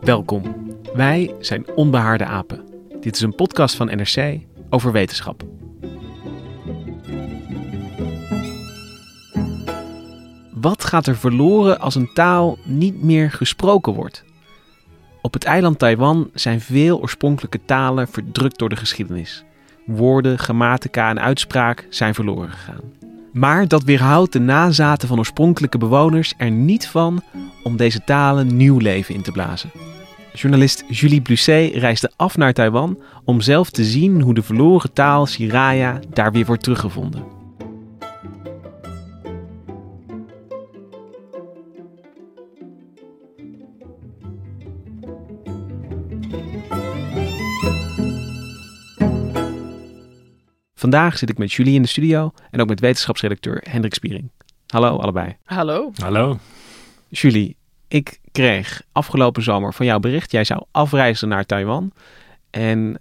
Welkom. Wij zijn Onbehaarde Apen. Dit is een podcast van NRC over wetenschap. Wat gaat er verloren als een taal niet meer gesproken wordt? Op het eiland Taiwan zijn veel oorspronkelijke talen verdrukt door de geschiedenis. Woorden, grammatica en uitspraak zijn verloren gegaan. Maar dat weerhoudt de nazaten van oorspronkelijke bewoners er niet van om deze talen nieuw leven in te blazen. Journalist Julie Blusset reisde af naar Taiwan om zelf te zien hoe de verloren taal Siraya daar weer wordt teruggevonden. Vandaag zit ik met Julie in de studio en ook met wetenschapsredacteur Hendrik Spiering. Hallo allebei. Hallo. Hallo. Julie, ik kreeg afgelopen zomer van jouw bericht. Jij zou afreizen naar Taiwan. En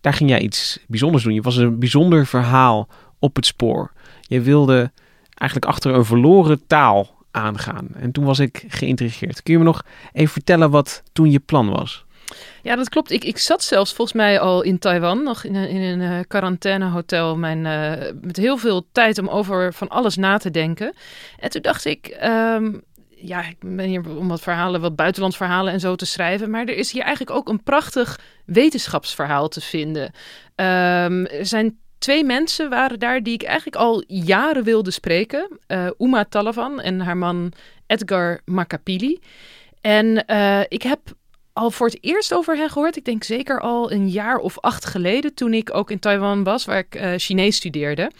daar ging jij iets bijzonders doen. Je was een bijzonder verhaal op het spoor. Je wilde eigenlijk achter een verloren taal aangaan. En toen was ik geïntrigeerd. Kun je me nog even vertellen wat toen je plan was? Ja, dat klopt. Ik, ik zat zelfs volgens mij al in Taiwan, nog in een, in uh, quarantainehotel, uh, met heel veel tijd om over van alles na te denken. En toen dacht ik, um, ja, ik ben hier om wat verhalen, wat buitenlandverhalen en zo te schrijven. Maar er is hier eigenlijk ook een prachtig wetenschapsverhaal te vinden. Um, er zijn twee mensen waren daar die ik eigenlijk al jaren wilde spreken. Uh, Uma Talavan en haar man Edgar Makapili. En ik heb al voor het eerst over hen gehoord. Ik denk zeker al een jaar of acht geleden, toen ik ook in Taiwan was, waar ik uh, Chinees studeerde.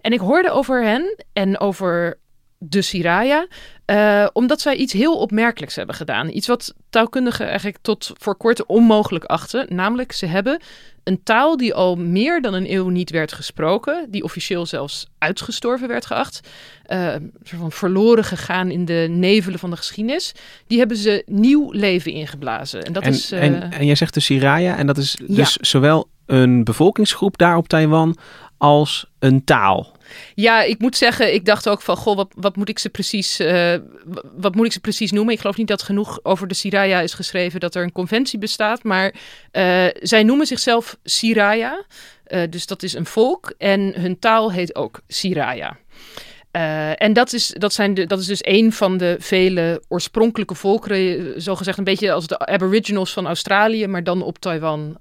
En ik hoorde over hen en over de Siraya, uh, omdat zij iets heel opmerkelijks hebben gedaan. Iets wat taalkundigen eigenlijk tot voor kort onmogelijk achten. Namelijk, ze hebben een taal die al meer dan een eeuw niet werd gesproken, die officieel zelfs uitgestorven werd geacht, uh, soort van verloren gegaan in de nevelen van de geschiedenis, die hebben ze nieuw leven ingeblazen. En, dat en, is, uh, en, en jij zegt de Siraya, en dat is dus ja. zowel een bevolkingsgroep daar op Taiwan als een taal. Ja, ik moet zeggen, ik dacht ook van, goh, wat, wat, moet ik ze precies, uh, wat moet ik ze precies noemen? Ik geloof niet dat genoeg over de Siraya is geschreven dat er een conventie bestaat, maar uh, zij noemen zichzelf Siraya, uh, dus dat is een volk en hun taal heet ook Siraya. En dat is, dat, zijn de, dat is dus een van de vele oorspronkelijke volkeren, zogezegd een beetje als de Aboriginals van Australië, maar dan op Taiwan,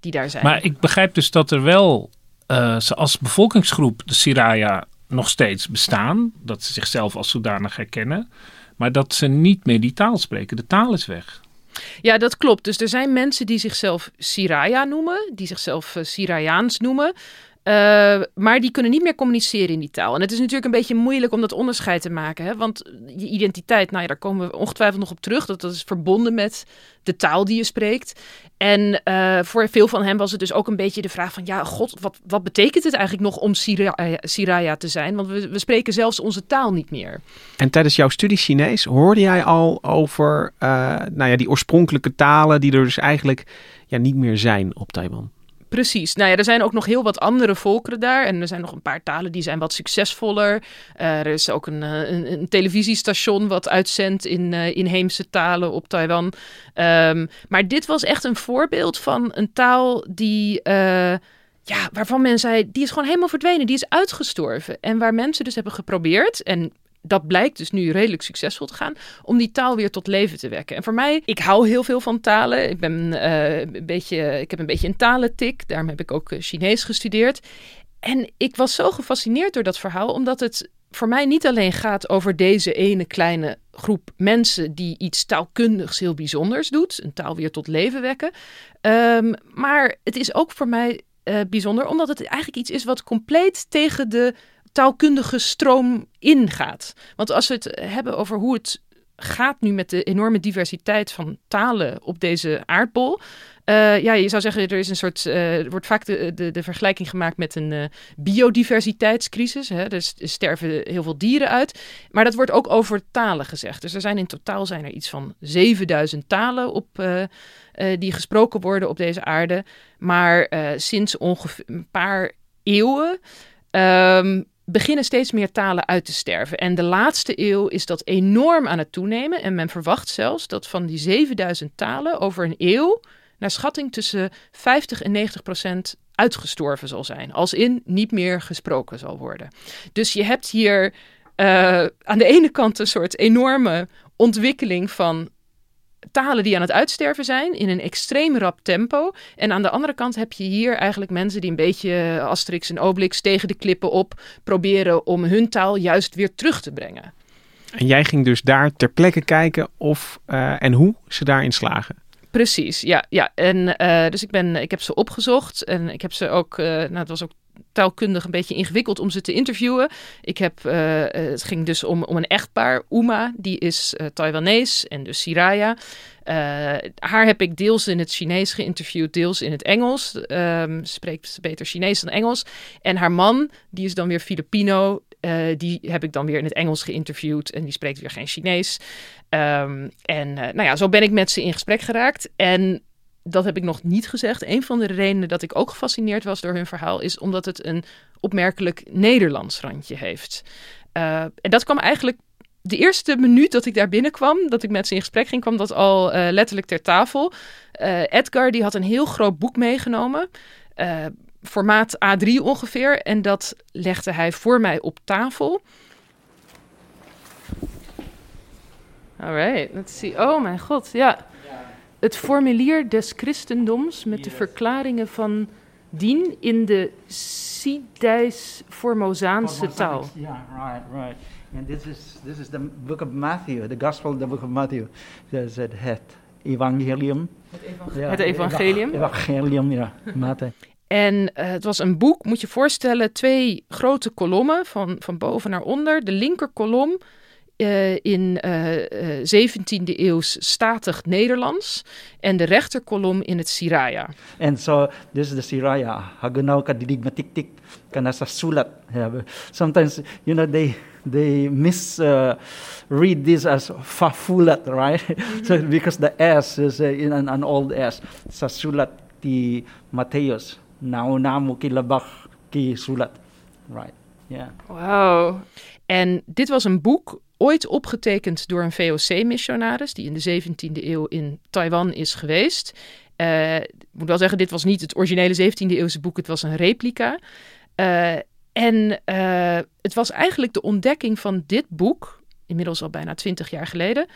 die daar zijn. Maar ik begrijp dus dat er wel uh, ze als bevolkingsgroep, de Siraya, nog steeds bestaan. Dat ze zichzelf als zodanig herkennen. Maar dat ze niet meer die taal spreken. De taal is weg. Ja, dat klopt. Dus er zijn mensen die zichzelf Siraya noemen, die zichzelf uh, Sirayaans noemen. Uh, maar die kunnen niet meer communiceren in die taal. En het is natuurlijk een beetje moeilijk om dat onderscheid te maken. Hè? Want je identiteit, nou ja, daar komen we ongetwijfeld nog op terug. Dat, dat is verbonden met de taal die je spreekt. En uh, voor veel van hen was het dus ook een beetje de vraag van... ja, god, wat, wat betekent het eigenlijk nog om Siraya, te zijn? Want we, we spreken zelfs onze taal niet meer. En tijdens jouw studie Chinees hoorde jij al over uh, nou ja, die oorspronkelijke talen... die er dus eigenlijk ja, niet meer zijn op Taiwan? Precies. Nou ja, er zijn ook nog heel wat andere volkeren daar. En er zijn nog een paar talen die zijn wat succesvoller. Uh, er is ook een, een, een, televisiestation wat uitzendt in uh, inheemse talen op Taiwan. Um, maar dit was echt een voorbeeld van een taal die... Ja, waarvan men zei, die is gewoon helemaal verdwenen, die is uitgestorven. En waar mensen dus hebben geprobeerd, en dat blijkt dus nu redelijk succesvol te gaan, om die taal weer tot leven te wekken. En voor mij, ik hou heel veel van talen. Ik, ben, uh, een beetje, ik heb een beetje een talentik, daarom heb ik ook Chinees gestudeerd. En ik was zo gefascineerd door dat verhaal, omdat het voor mij niet alleen gaat over deze ene kleine groep mensen die iets taalkundigs heel bijzonders doet, een taal weer tot leven wekken. Um, maar het is ook voor mij uh, bijzonder, omdat het eigenlijk iets is wat compleet tegen de taalkundige stroom ingaat. Want als we het hebben over hoe het gaat nu met de enorme diversiteit van talen op deze aardbol. Uh, ja, je zou zeggen, er is een soort. Uh, er wordt vaak de, de, vergelijking gemaakt met een uh, biodiversiteitscrisis. Hè? Er sterven heel veel dieren uit. Maar dat wordt ook over talen gezegd. Dus er zijn in totaal zijn er iets van 7000 talen op, die gesproken worden op deze aarde. Maar sinds ongeveer een paar eeuwen. Um, beginnen steeds meer talen uit te sterven. En de laatste eeuw is dat enorm aan het toenemen. En men verwacht zelfs dat van die 7000 talen over een eeuw, naar schatting tussen 50 en 90 procent uitgestorven zal zijn. Als in niet meer gesproken zal worden. Dus je hebt hier uh, aan de ene kant een soort enorme ontwikkeling van talen die aan het uitsterven zijn in een extreem rap tempo. En aan de andere kant heb je hier eigenlijk mensen die een beetje Asterix en Obelix tegen de klippen op proberen om hun taal juist weer terug te brengen. En jij ging dus daar ter plekke kijken of uh, en hoe ze daarin slagen. Precies, ja. ja. En uh, dus ik, ben, ik heb ze opgezocht en ik heb ze ook, uh, nou het was ook taalkundig een beetje ingewikkeld om ze te interviewen. Ik heb, uh, het ging dus om, om een echtpaar, Uma, die is uh, Taiwanese en dus Siraya. Haar heb ik deels in het Chinees geïnterviewd, deels in het Engels. Um, spreekt beter Chinees dan Engels. En haar man, die is dan weer Filipino. die heb ik dan weer in het Engels geïnterviewd en die spreekt weer geen Chinees. Um, en nou ja, zo ben ik met ze in gesprek geraakt. En dat heb ik nog niet gezegd. Een van de redenen dat ik ook gefascineerd was door hun verhaal is omdat het een opmerkelijk Nederlands randje heeft. Uh, en dat kwam eigenlijk de eerste minuut dat ik daar binnenkwam, dat ik met ze in gesprek ging, kwam dat al uh, letterlijk ter tafel. Uh, Edgar die had een heel groot boek meegenomen, formaat A3 ongeveer, en dat legde hij voor mij op tafel. Alright, let's see. Oh mijn god, ja het formulier des christendoms met de verklaringen van dien in de Sidijs Formosaanse taal. Ja, right, right. And this is this is the book of Matthew, the Gospel, the book of Matthew. There's het, het evangelium. Het evangelium. Ja, het evangelium. Evangelium, ja. Matthäus. En uh, het was een boek, moet je voorstellen, twee grote kolommen van, van boven naar onder. De linker kolom uh, in uh, uh, 17e eeuws statig Nederlands en de rechterkolom in het Siraya. And so this is the Siraya. Hagenau kadigmatiktik kana sa sulat. Sometimes you know they they misread uh, this as fafulat, right? Mm-hmm. so because the S is uh, in an, an old S. Sa sulat ti Matthäus. Naunamu kilabach ki sulat. Right. Yeah. Wow. En dit was een boek ooit opgetekend door een VOC-missionaris die in de 17e eeuw in Taiwan is geweest. Uh, ik moet wel zeggen, dit was niet het originele 17e eeuwse boek, het was een replica. Uh, en uh, het was eigenlijk de ontdekking van dit boek, inmiddels al bijna 20 jaar geleden,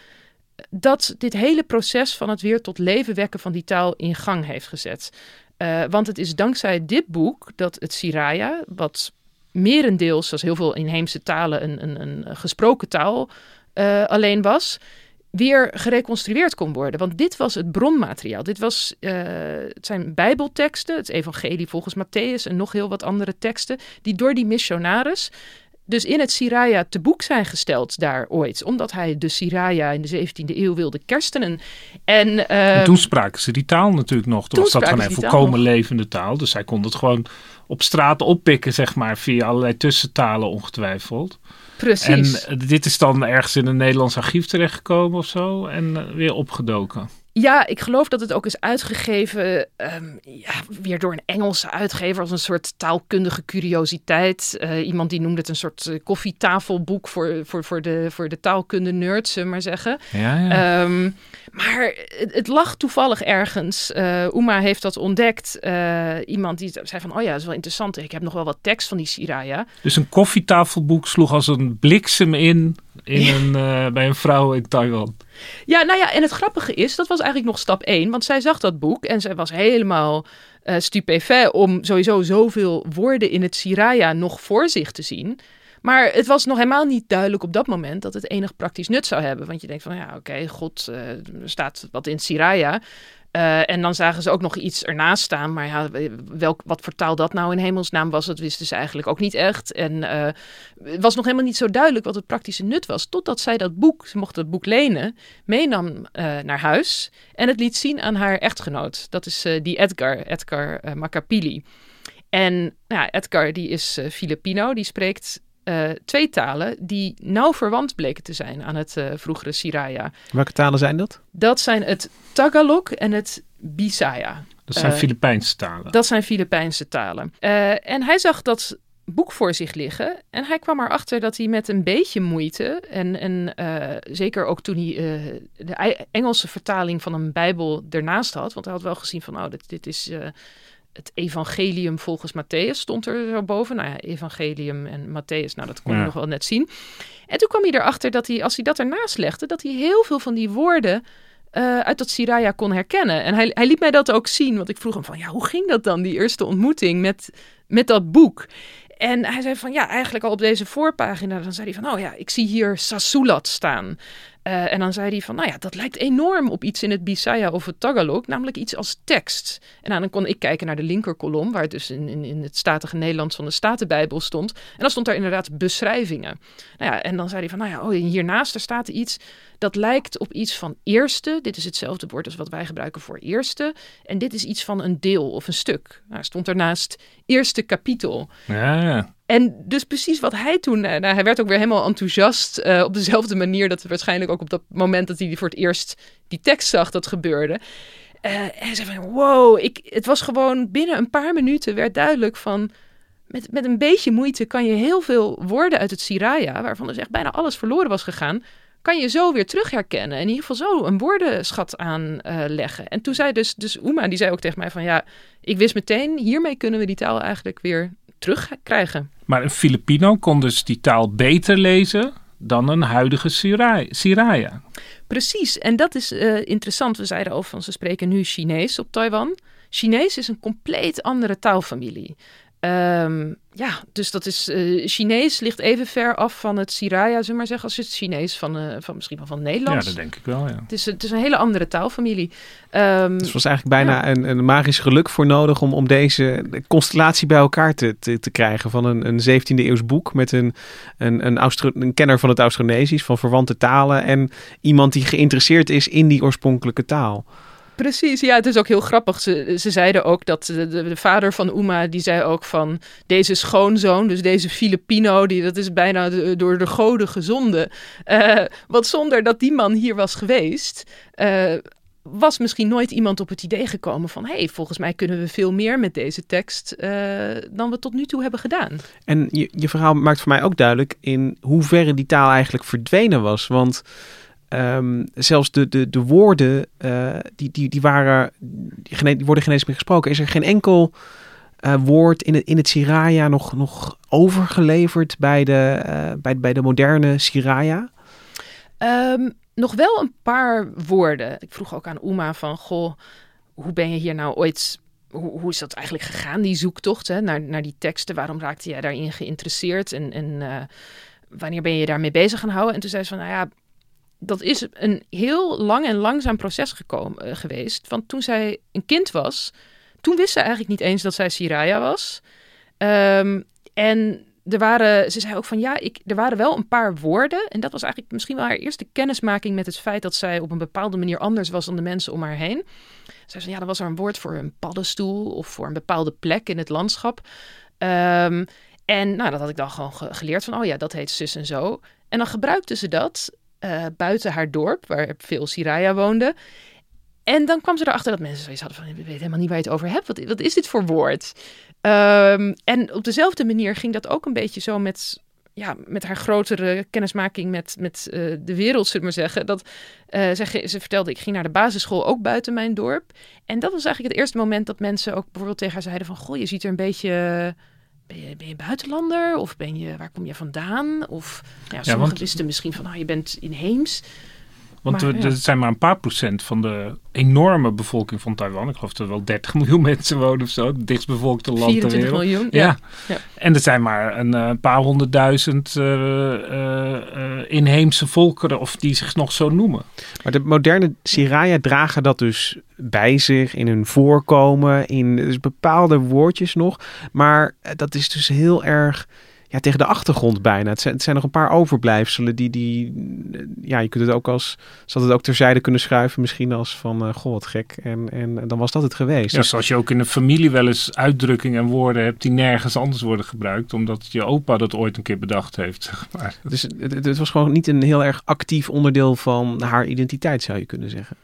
dat dit hele proces van het weer tot leven wekken van die taal in gang heeft gezet. want het is dankzij dit boek dat het Siraya, wat merendeels, zoals heel veel inheemse talen, een, een, een gesproken taal uh, alleen was, weer gereconstrueerd kon worden. Want dit was het bronmateriaal. Dit was, uh, het zijn bijbelteksten, het evangelie volgens Matthäus en nog heel wat andere teksten, die door die missionaris dus in het Siraya te boek zijn gesteld daar ooit. Omdat hij de Siraya in de 17e eeuw wilde kerstenen. En, uh, en toen spraken ze die taal natuurlijk nog. Toen was dat gewoon een volkomen levende taal. Dus hij kon het gewoon op straat oppikken, zeg maar, via allerlei tussentalen ongetwijfeld. Precies. En dit is dan ergens in een Nederlands archief terechtgekomen of zo en uh, weer opgedoken. Ja, ik geloof dat het ook is uitgegeven ehm, ja, weer door een Engelse uitgever als een soort taalkundige curiositeit. Eh, iemand die noemde het een soort eh, koffietafelboek voor, voor, voor, de, voor de taalkunde nerds, zullen we maar zeggen. Ja, ja. Ehm, maar het, het lag toevallig ergens. Eh Uma heeft dat ontdekt. Iemand die zei van, oh ja, dat is wel interessant. Ik heb nog wel wat tekst van die Siraya. Dus een koffietafelboek sloeg als een bliksem in, in een, eh, bij een vrouw in Taiwan. Ja, nou ja, en het grappige is, dat was eigenlijk nog stap 1. Want zij zag dat boek en zij was helemaal eh stupefait om sowieso zoveel woorden in het Siraya nog voor zich te zien. Maar het was nog helemaal niet duidelijk op dat moment dat het enig praktisch nut zou hebben. Want je denkt van, ja, oké, god, er staat wat in Siraya. Eh, en dan zagen ze ook nog iets ernaast staan. Maar ja, welk, wat voor taal dat nou in hemelsnaam was, dat wisten ze eigenlijk ook niet echt. En eh, het was nog helemaal niet zo duidelijk wat het praktische nut was. Totdat zij dat boek, ze mocht dat boek lenen, meenam eh, naar huis. En het liet zien aan haar echtgenoot. Dat is die Edgar, Edgar Macapili. En nou ja, Edgar die is Filipino, die spreekt eh, twee talen die nauw verwant bleken te zijn aan het eh, vroegere Siraya. Welke talen zijn dat? Dat zijn het Tagalog en het Bisaya. Dat zijn Eh, Filipijnse talen. Dat zijn Filipijnse talen. Eh, en hij zag dat boek voor zich liggen. En hij kwam erachter dat hij met een beetje moeite. En, en eh, zeker ook toen hij eh, de Engelse vertaling van een Bijbel ernaast had. Want hij had wel gezien van, oh, dit, dit is. eh, het evangelium volgens Matthäus stond er zo boven. Nou ja, evangelium en Matthäus, nou dat kon Ja. je nog wel net zien. En toen kwam hij erachter dat hij, als hij dat ernaast legde, dat hij heel veel van die woorden eh, uit dat Siraya kon herkennen. En hij, hij liet mij dat ook zien, want ik vroeg hem van, ja, hoe ging dat dan, die eerste ontmoeting met, met dat boek? En hij zei van, ja, eigenlijk al op deze voorpagina, dan zei hij van, oh ja, ik zie hier Sasulat staan. Eh, en dan zei hij van, nou ja, dat lijkt enorm op iets in het Bisaya of het Tagalog, namelijk iets als tekst. En nou, dan kon ik kijken naar de linkerkolom, waar het dus in, in, in het statige Nederlands van de Statenbijbel stond. En dan stond daar inderdaad beschrijvingen. Nou ja, en dan zei hij van, nou ja, oh, hiernaast er staat iets dat lijkt op iets van eerste. Dit is hetzelfde woord als wat wij gebruiken voor eerste. En dit is iets van een deel of een stuk. Nou, stond ernaast eerste kapitel. Ja, ja. En dus precies wat hij toen... eh, nou, hij werd ook weer helemaal enthousiast. eh, op dezelfde manier dat waarschijnlijk ook op dat moment dat hij voor het eerst die tekst zag, dat gebeurde. En hij zei van, wow, ik, het was gewoon binnen een paar minuten werd duidelijk van... Met, met een beetje moeite kan je heel veel woorden uit het Siraya, waarvan dus echt bijna alles verloren was gegaan, kan je zo weer terug herkennen. En in ieder geval zo een woordenschat aanleggen. en toen zei dus, dus Uma, die zei ook tegen mij van, ja, ik wist meteen, hiermee kunnen we die taal eigenlijk weer terugkrijgen. Maar een Filipino kon dus die taal beter lezen dan een huidige Siraya. Precies, en dat is eh, interessant. We zeiden al van ze spreken nu Chinees op Taiwan. Chinees is een compleet andere taalfamilie. Ehm, ja, dus dat is eh, Chinees ligt even ver af van het Siraya, zullen we maar zeggen, als het Chinees van, eh, van misschien wel van Ja, Nederlands. dat denk ik wel, ja. het, is, het is een hele andere taalfamilie. Ehm, Dus er was eigenlijk bijna een, een magisch geluk voor nodig om, om deze constellatie bij elkaar te, te, te krijgen. Van een, een 17e eeuws boek met een, een, een, Austro- een kenner van het Austronesisch, van verwante talen. En iemand die geïnteresseerd is in die oorspronkelijke taal. Precies, ja, het is ook heel grappig. Ze, ze zeiden ook dat de, de, de vader van Uma, die zei ook van deze schoonzoon, dus deze Filipino, die, dat is bijna door de goden gezonden. Eh, want zonder dat die man hier was geweest, eh, was misschien nooit iemand op het idee gekomen van, hé, hey, volgens mij kunnen we veel meer met deze tekst eh, dan we tot nu toe hebben gedaan. En je, je verhaal maakt voor mij ook duidelijk in hoeverre die taal eigenlijk verdwenen was. Want ehm, zelfs de, de, de woorden, eh, die, die, die, waren, die, die worden geen eens meer gesproken. Is er geen enkel eh, woord in het, in het Siraya nog, nog overgeleverd bij de, eh, bij, bij de moderne Siraya? Ehm, nog wel een paar woorden. Ik vroeg ook aan Uma van, goh, hoe ben je hier nou ooit... Hoe, hoe is dat eigenlijk gegaan, die zoektocht hè, naar, naar die teksten? Waarom raakte jij daarin geïnteresseerd? En, en wanneer ben je daarmee bezig gaan houden? En toen zei ze van, nou ja, dat is een heel lang en langzaam proces gekomen, eh, geweest. Want toen zij een kind was, toen wist ze eigenlijk niet eens dat zij Siraya was. Ehm, en er waren, ze zei ook van ja, ik, er waren wel een paar woorden. En dat was eigenlijk misschien wel haar eerste kennismaking met het feit dat zij op een bepaalde manier anders was dan de mensen om haar heen. Ze zei ja, dan was er een woord voor een paddenstoel of voor een bepaalde plek in het landschap. Ehm, en nou, dat had ik dan gewoon ge- geleerd van, oh ja, dat heet zus en zo. En dan gebruikte ze dat eh, buiten haar dorp, waar veel Siraya woonde. En dan kwam ze erachter dat mensen zoiets hadden van, ik weet helemaal niet waar je het over hebt. Wat, wat is dit voor woord? Ehm, en op dezelfde manier ging dat ook een beetje zo met, ja, met haar grotere kennismaking met, met eh, de wereld, zullen we maar zeggen. Dat, eh, ze, ze vertelde, ik ging naar de basisschool ook buiten mijn dorp. En dat was eigenlijk het eerste moment dat mensen ook bijvoorbeeld tegen haar zeiden van... Goh, je ziet er een beetje... Ben je, ben je buitenlander? Of ben je, waar kom je vandaan? Of ja, sommigen want- wisten misschien van, nou, je bent inheems. Want Maar, ja. er zijn maar een paar procent van de enorme bevolking van Taiwan. Ik geloof dat er wel 30 miljoen mensen wonen of zo. Het dichtstbevolkte land ter 24 wereld. miljoen. Ja. Ja. En er zijn maar een eh, paar honderdduizend eh, eh, eh, inheemse volkeren, of die zich nog zo noemen. Maar de moderne Siraya dragen dat dus bij zich in hun voorkomen, in dus bepaalde woordjes nog. Maar dat is dus heel erg ja, tegen de achtergrond bijna. Het zijn, het zijn nog een paar overblijfselen die, die eh, ja, je kunt het ook als, ze had het ook terzijde kunnen schuiven misschien als van, eh goh, wat gek. En, en dan was dat het geweest. Ja, Dus zoals je ook in de familie wel eens uitdrukkingen en woorden hebt die nergens anders worden gebruikt, omdat je opa dat ooit een keer bedacht heeft. Zeg maar. Dus het, het- het was gewoon niet een heel erg actief onderdeel van haar identiteit, zou je kunnen zeggen.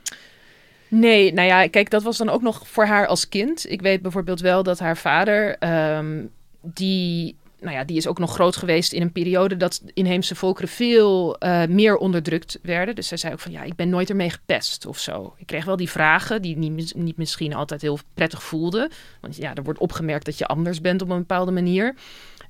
Nee, nou ja, kijk, dat was dan ook nog voor haar als kind. Ik weet bijvoorbeeld wel dat haar vader, ehm, die, nou ja, die is ook nog groot geweest in een periode dat inheemse volkeren veel eh, meer onderdrukt werden. Dus zij zei ook van, ja, ik ben nooit ermee gepest of zo. Ik kreeg wel die vragen die niet, niet misschien altijd heel prettig voelden. Want ja, er wordt opgemerkt dat je anders bent op een bepaalde manier.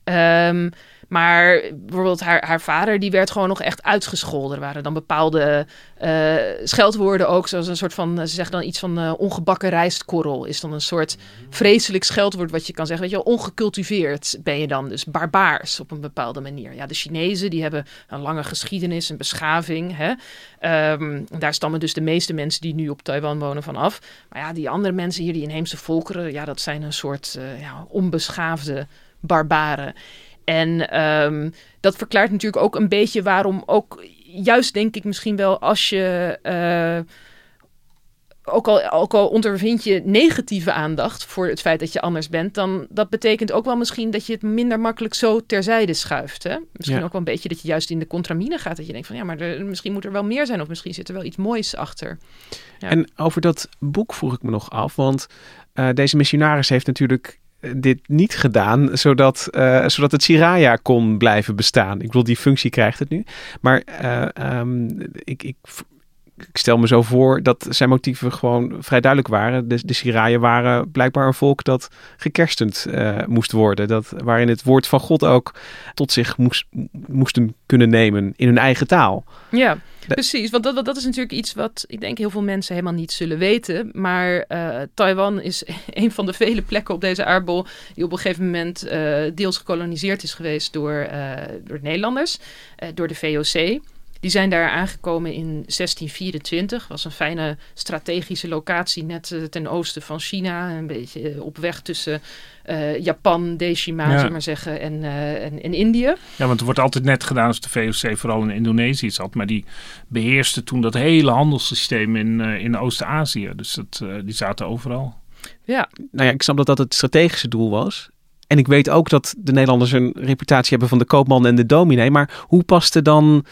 Ehm, maar bijvoorbeeld haar, haar vader, die werd gewoon nog echt uitgescholden. Er waren dan bepaalde eh, scheldwoorden ook, zoals een soort van, ze zeggen dan iets van eh, ongebakken rijstkorrel. Is dan een soort vreselijk scheldwoord wat je kan zeggen. Weet je ongecultiveerd ben je dan, dus barbaars op een bepaalde manier. Ja, de Chinezen, die hebben een lange geschiedenis en beschaving. Hè? Ehm, daar stammen dus de meeste mensen die nu op Taiwan wonen van af. Maar ja, die andere mensen hier, die inheemse volkeren, ja, dat zijn een soort eh, ja, onbeschaafde barbaren. En ehm, dat verklaart natuurlijk ook een beetje waarom ook, juist denk ik misschien wel als je, eh, ook, al, ook al ondervind je negatieve aandacht voor het feit dat je anders bent, dan dat betekent ook wel misschien dat je het minder makkelijk zo terzijde schuift. Hè? Misschien Ja. ook wel een beetje dat je juist in de contramine gaat, dat je denkt van ja, maar er, misschien moet er wel meer zijn of misschien zit er wel iets moois achter. Ja. En over dat boek vroeg ik me nog af, want eh, deze missionaris heeft natuurlijk eh, dit niet gedaan, zodat, eh, zodat het Siraya kon blijven bestaan. Ik bedoel, die functie krijgt het nu. Maar eh, ehm, ik, ik, ik stel me zo voor dat zijn motieven gewoon vrij duidelijk waren. De, de Siraya waren blijkbaar een volk dat gekerstend eh, moest worden. Dat, waarin het woord van God ook tot zich moest, moesten kunnen nemen in hun eigen taal. Ja, De- precies. Want dat, dat is natuurlijk iets wat ik denk heel veel mensen helemaal niet zullen weten. Maar eh, Taiwan is een van de vele plekken op deze aardbol die op een gegeven moment eh, deels gekoloniseerd is geweest door, door de Nederlanders, door de VOC. Die zijn daar aangekomen in 1624. Was een fijne strategische locatie net eh, ten oosten van China. Een beetje eh, op weg tussen eh, Japan, Decima, Ja. maar zeggen, en, eh, en, en Indië. Ja, want er wordt altijd net gedaan als de VOC vooral in Indonesië zat. Maar die beheerste toen dat hele handelssysteem in, eh, in Oost-Azië. Dus dat, eh, die zaten overal. Ja, nou ja, ik snap dat dat het strategische doel was. En ik weet ook dat de Nederlanders een reputatie hebben van de koopman en de dominee. Maar hoe paste dan.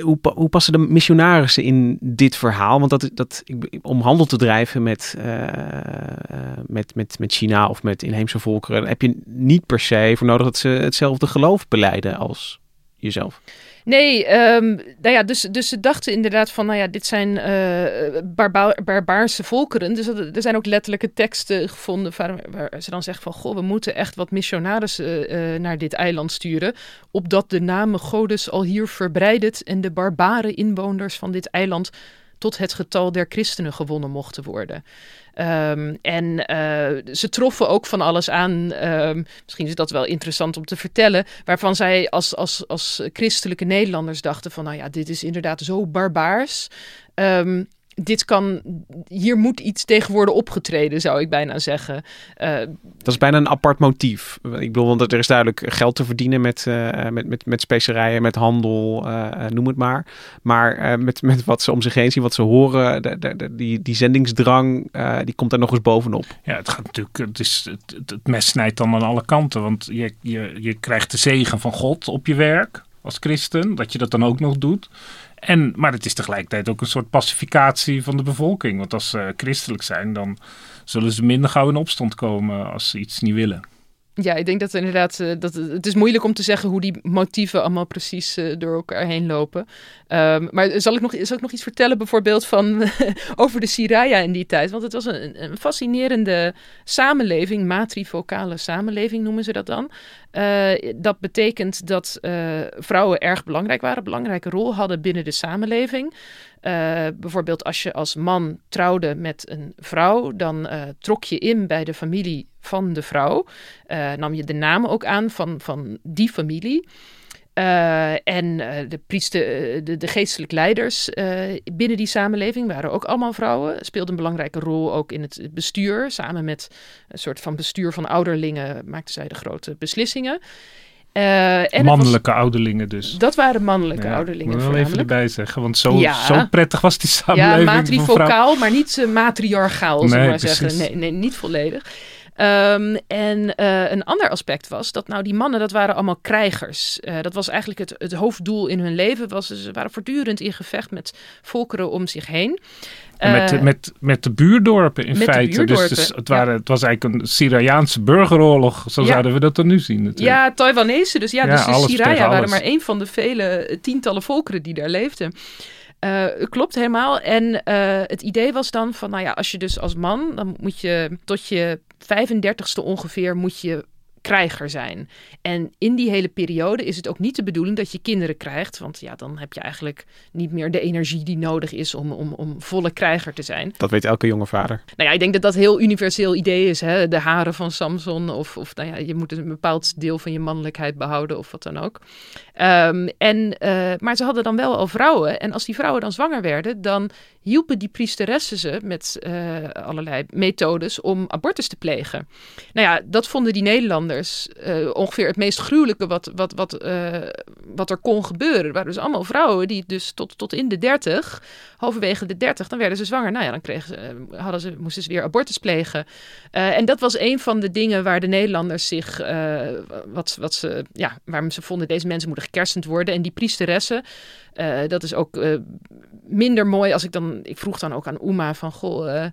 Hoe, pa- hoe passen de missionarissen in dit verhaal? Want dat, dat, om handel te drijven met, eh, met, met, met China of met inheemse volkeren, heb je niet per se voor nodig dat ze hetzelfde geloof beleiden als jezelf. Nee, ehm, nou ja, dus, dus ze dachten inderdaad van, nou ja, dit zijn eh barba barbaarse volkeren. Dus er zijn ook letterlijke teksten gevonden waar, ze dan zeggen van, goh, we moeten echt wat missionarissen eh, naar dit eiland sturen, opdat de namen Godes al hier verbreidet en de barbare inwoners van dit eiland tot het getal der christenen gewonnen mochten worden. Ehm, en eh, ze troffen ook van alles aan. ehm, misschien is dat wel interessant om te vertellen. Waarvan zij als, als, als christelijke Nederlanders dachten: van nou ja, dit is inderdaad zo barbaars. Ehm, dit kan, hier moet iets tegen worden opgetreden, zou ik bijna zeggen. Eh, Dat is bijna een apart motief. Ik bedoel, want er is duidelijk geld te verdienen met, eh, met, met, met specerijen, met handel, eh, noem het maar. Maar eh, met, met wat ze om zich heen zien, wat ze horen, de, de, de- die, die zendingsdrang, eh, die komt daar nog eens bovenop. Ja, het gaat natuurlijk. Het, is, het, het, het mes snijdt dan aan alle kanten. Want je, je, je krijgt de zegen van God op je werk. als christen, dat je dat dan ook nog doet. En, maar het is tegelijkertijd ook een soort pacificatie van de bevolking. Want als ze christelijk zijn, dan zullen ze minder gauw in opstand komen als ze iets niet willen. Ja, ik denk dat inderdaad, uh, dat, het is moeilijk om te zeggen hoe die motieven allemaal precies uh, door elkaar heen lopen. Um, maar zal ik, nog, zal ik nog iets vertellen bijvoorbeeld van, over de Siraya in die tijd? Want het was een, een fascinerende samenleving, matrivocale samenleving noemen ze dat dan. Uh, dat betekent dat vrouwen erg belangrijk waren, een belangrijke rol hadden binnen de samenleving. Bijvoorbeeld als je als man trouwde met een vrouw, dan trok je in bij de familie van de vrouw. Uh, nam je de naam ook aan van, van die familie. en de, priester, de, de geestelijke leiders binnen die samenleving waren ook allemaal vrouwen. Speelden een belangrijke rol ook in het bestuur. Samen met een soort van bestuur van ouderlingen maakten zij de grote beslissingen. Uh, en mannelijke was, ouderlingen dus. Dat waren mannelijke ja, ouderlingen Ik wil even erbij zeggen, want zo, ja. zo prettig was die samenleving. Ja, matrifocaal, maar niet uh, matriarchaal, nee, maar zeggen. Nee, nee, niet volledig. Um, en uh, een ander aspect was dat nou die mannen, dat waren allemaal krijgers. Uh, dat was eigenlijk het, het hoofddoel in hun leven. Was, ze waren voortdurend in gevecht met volkeren om zich heen. met, uh, met, met de buurdorpen in feite. Dus buurdorpen, dus, dus het, waren, ja. het was eigenlijk een Syriaanse burgeroorlog. Zo ja. zouden we dat dan nu zien. Natuurlijk. Ja, Taiwanese. Dus ja, dus de Siraya waren maar een van de vele tientallen volkeren die daar leefden. Uh, klopt helemaal. En uh, het idee was dan van, nou ja, als je dus als man, dan moet je tot je 35ste ongeveer moet je krijger zijn. En in die hele periode is het ook niet de bedoeling dat je kinderen krijgt. Want ja, dan heb je eigenlijk niet meer de energie die nodig is om, om, om volle krijger te zijn. Dat weet elke jonge vader. Nou ja, ik denk dat dat heel universeel idee is. Hè? De haren van Samson. Of, of nou ja, je moet een bepaald deel van je mannelijkheid behouden of wat dan ook. Um, en, uh, maar ze hadden dan wel al vrouwen. En als die vrouwen dan zwanger werden, dan hielpen die priesteressen ze met uh, allerlei methodes om abortus te plegen. Nou ja, dat vonden die Nederlanders uh, ongeveer het meest gruwelijke wat, wat, wat, wat er kon gebeuren. Er waren dus allemaal vrouwen die dus tot, tot in de dertig, halverwege de dertig, dan werden ze zwanger. Nou ja, dan kregen ze, hadden ze, moesten ze weer abortus plegen. en dat was een van de dingen waar de Nederlanders zich, wat, wat ze, ja, waarom ze vonden deze mensen moeten gekersend worden. En die priesteressen, dat is ook minder mooi als ik dan. Ik vroeg dan ook aan Uma van goh.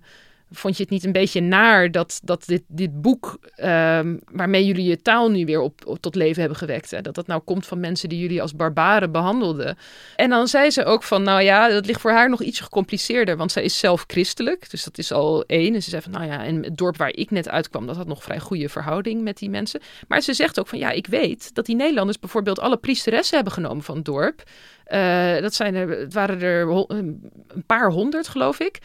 Vond je het niet een beetje naar dat, dat dit, dit boek, um, waarmee jullie je taal nu weer op, tot leven hebben gewekt, hè, dat dat nou komt van mensen die jullie als barbaren behandelden? En dan zei ze ook van, nou ja, dat ligt voor haar nog iets gecompliceerder, want zij is zelf christelijk, dus dat is al één. En ze zei van, nou ja, en het dorp waar ik net uitkwam, dat had nog vrij goede verhouding met die mensen. Maar ze zegt ook van, ja, ik weet dat die Nederlanders bijvoorbeeld alle priesteressen hebben genomen van het dorp. Uh, dat zijn er, het waren er een paar honderd, geloof ik.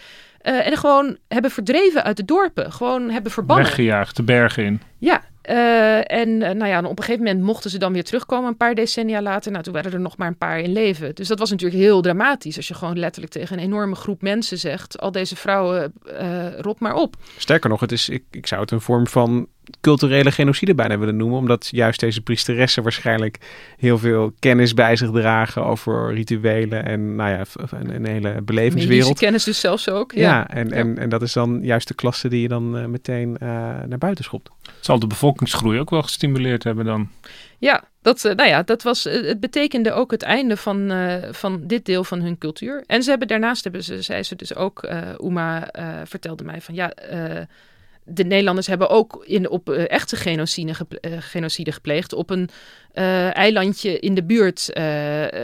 Uh, en gewoon hebben verdreven uit de dorpen. Gewoon hebben verbannen. Weggejaagd, de bergen in. Ja, uh, en uh, nou ja, op een gegeven moment mochten ze dan weer terugkomen, een paar decennia later. Nou, toen waren er nog maar een paar in leven. Dus dat was natuurlijk heel dramatisch. Als je gewoon letterlijk tegen een enorme groep mensen zegt: al deze vrouwen, uh, rot maar op. Sterker nog, het is, ik, ik zou het een vorm van culturele genocide bijna willen noemen. Omdat juist deze priesteressen waarschijnlijk heel veel kennis bij zich dragen over rituelen en nou ja, een, een hele belevingswereld. Medische kennis dus zelfs ook. Ja, ja en, ja. En, en dat is dan juist de klasse die je dan uh, meteen uh, naar buiten schopt. Zal de bevolkingsgroei ook wel gestimuleerd hebben dan? Ja, dat, uh, nou ja, dat was, het betekende ook het einde van, van dit deel van hun cultuur. En ze hebben daarnaast, hebben ze, zei ze dus ook, Uma vertelde mij van ja de Nederlanders hebben ook in, op uh, echte genocide, uh, genocide gepleegd op een uh, eilandje in de buurt,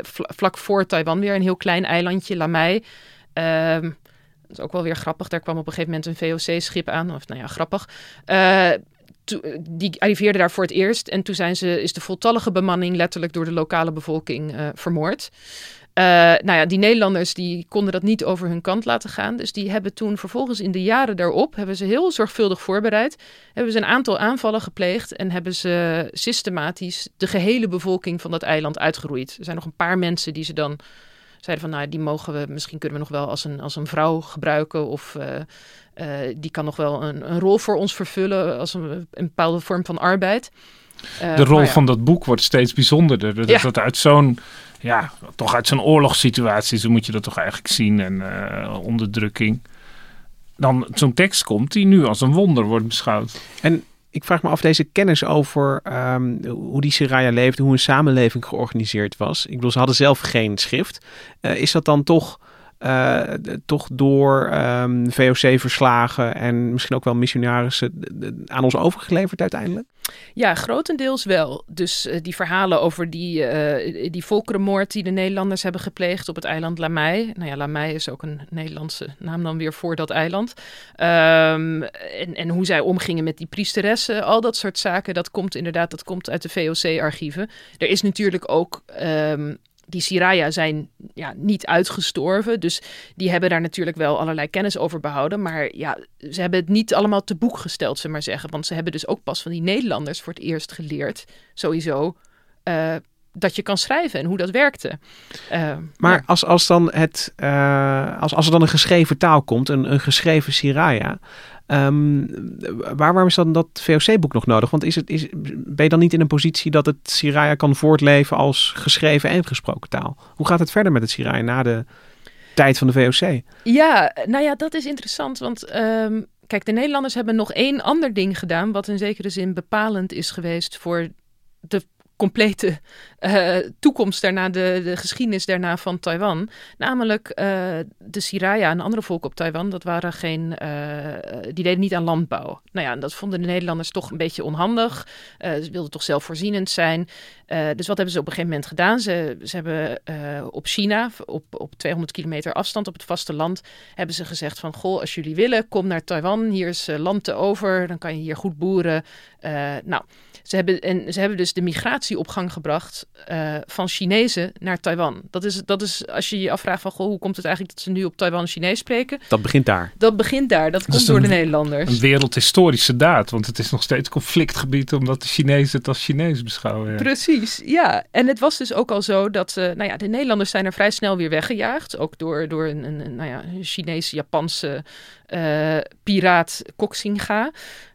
vl vlak voor Taiwan weer, een heel klein eilandje, Lamai. Ehm, dat is ook wel weer grappig, daar kwam op een gegeven moment een VOC-schip aan, of nou ja, grappig. die arriveerde daar voor het eerst en toen zijn ze, is de voltallige bemanning letterlijk door de lokale bevolking vermoord. Uh, nou ja, die Nederlanders die konden dat niet over hun kant laten gaan. Dus die hebben toen vervolgens in de jaren daarop, hebben ze heel zorgvuldig voorbereid, hebben ze een aantal aanvallen gepleegd en hebben ze systematisch de gehele bevolking van dat eiland uitgeroeid. Er zijn nog een paar mensen die ze dan zeiden van, nou, die mogen we, misschien kunnen we nog wel als een, als een vrouw gebruiken of... Uh, uh, die kan nog wel een, een, rol voor ons vervullen als een, een bepaalde vorm van arbeid. Uh, de rol ja. van dat boek wordt steeds bijzonderder. Dat, ja. dat uit zo'n ja, toch uit zo'n oorlogssituatie, zo moet je dat toch eigenlijk zien. En uh, onderdrukking. Dan zo'n tekst komt die nu als een wonder wordt beschouwd. En ik vraag me af, deze kennis over ehm, hoe die Siraya leefde, hoe een samenleving georganiseerd was. Ik bedoel, ze hadden zelf geen schrift. Uh, is dat dan toch uh, toch door ehm, VOC-verslagen en misschien ook wel missionarissen aan ons overgeleverd uiteindelijk? Ja, grotendeels wel. Dus uh, die verhalen over die, uh, die volkerenmoord die de Nederlanders hebben gepleegd op het eiland Lamai. Nou ja, Lamai is ook een Nederlandse naam dan weer voor dat eiland. Um, en, en hoe zij omgingen met die priesteressen, al dat soort zaken, dat komt inderdaad dat komt uit de VOC-archieven. Er is natuurlijk ook um, die Siraya zijn ja, niet uitgestorven. Dus die hebben daar natuurlijk wel allerlei kennis over behouden. Maar ja, ze hebben het niet allemaal te boek gesteld, ze maar zeggen. Want ze hebben dus ook pas van die Nederlanders voor het eerst geleerd, sowieso, uh, dat je kan schrijven en hoe dat werkte. Uh, maar als, als, dan het, uh, als, als er dan een geschreven taal komt, een, een geschreven Siraya, Um, waar, waarom is dan dat VOC-boek nog nodig? Want is het, is, ben je dan niet in een positie dat het Siraya kan voortleven als geschreven en gesproken taal? Hoe gaat het verder met het Siraya na de tijd van de VOC? Ja, nou ja, dat is interessant. Want um, kijk, de Nederlanders hebben nog één ander ding gedaan... wat in zekere zin bepalend is geweest voor de complete uh, toekomst daarna, de, de geschiedenis daarna van Taiwan. Namelijk uh, de Siraya en andere volken op Taiwan, dat waren geen, uh, die deden niet aan landbouw. Nou ja, dat vonden de Nederlanders toch een beetje onhandig. ze wilden toch zelfvoorzienend zijn. dus wat hebben ze op een gegeven moment gedaan? Ze, ze hebben op China, op, op 200 kilometer afstand op het vasteland, hebben ze gezegd van, goh, als jullie willen, kom naar Taiwan. Hier is land te over, dan kan je hier goed boeren. nou, ze hebben, en ze hebben dus de migratie op gang gebracht uh, van Chinezen naar Taiwan. Dat is, dat is als je je afvraagt van goh, hoe komt het eigenlijk dat ze nu op Taiwan Chinees spreken? Dat begint daar. Dat begint daar. Dat, komt door de Nederlanders. Een wereldhistorische daad, want het is nog steeds conflictgebied omdat de Chinezen het als Chinees beschouwen. Ja. Precies, ja. En het was dus ook al zo dat uh, nou ja, de Nederlanders zijn er vrij snel weer weggejaagd. Ook door, door een, een, nou ja, een Chinese-Japanse uh, piraat Koksinga.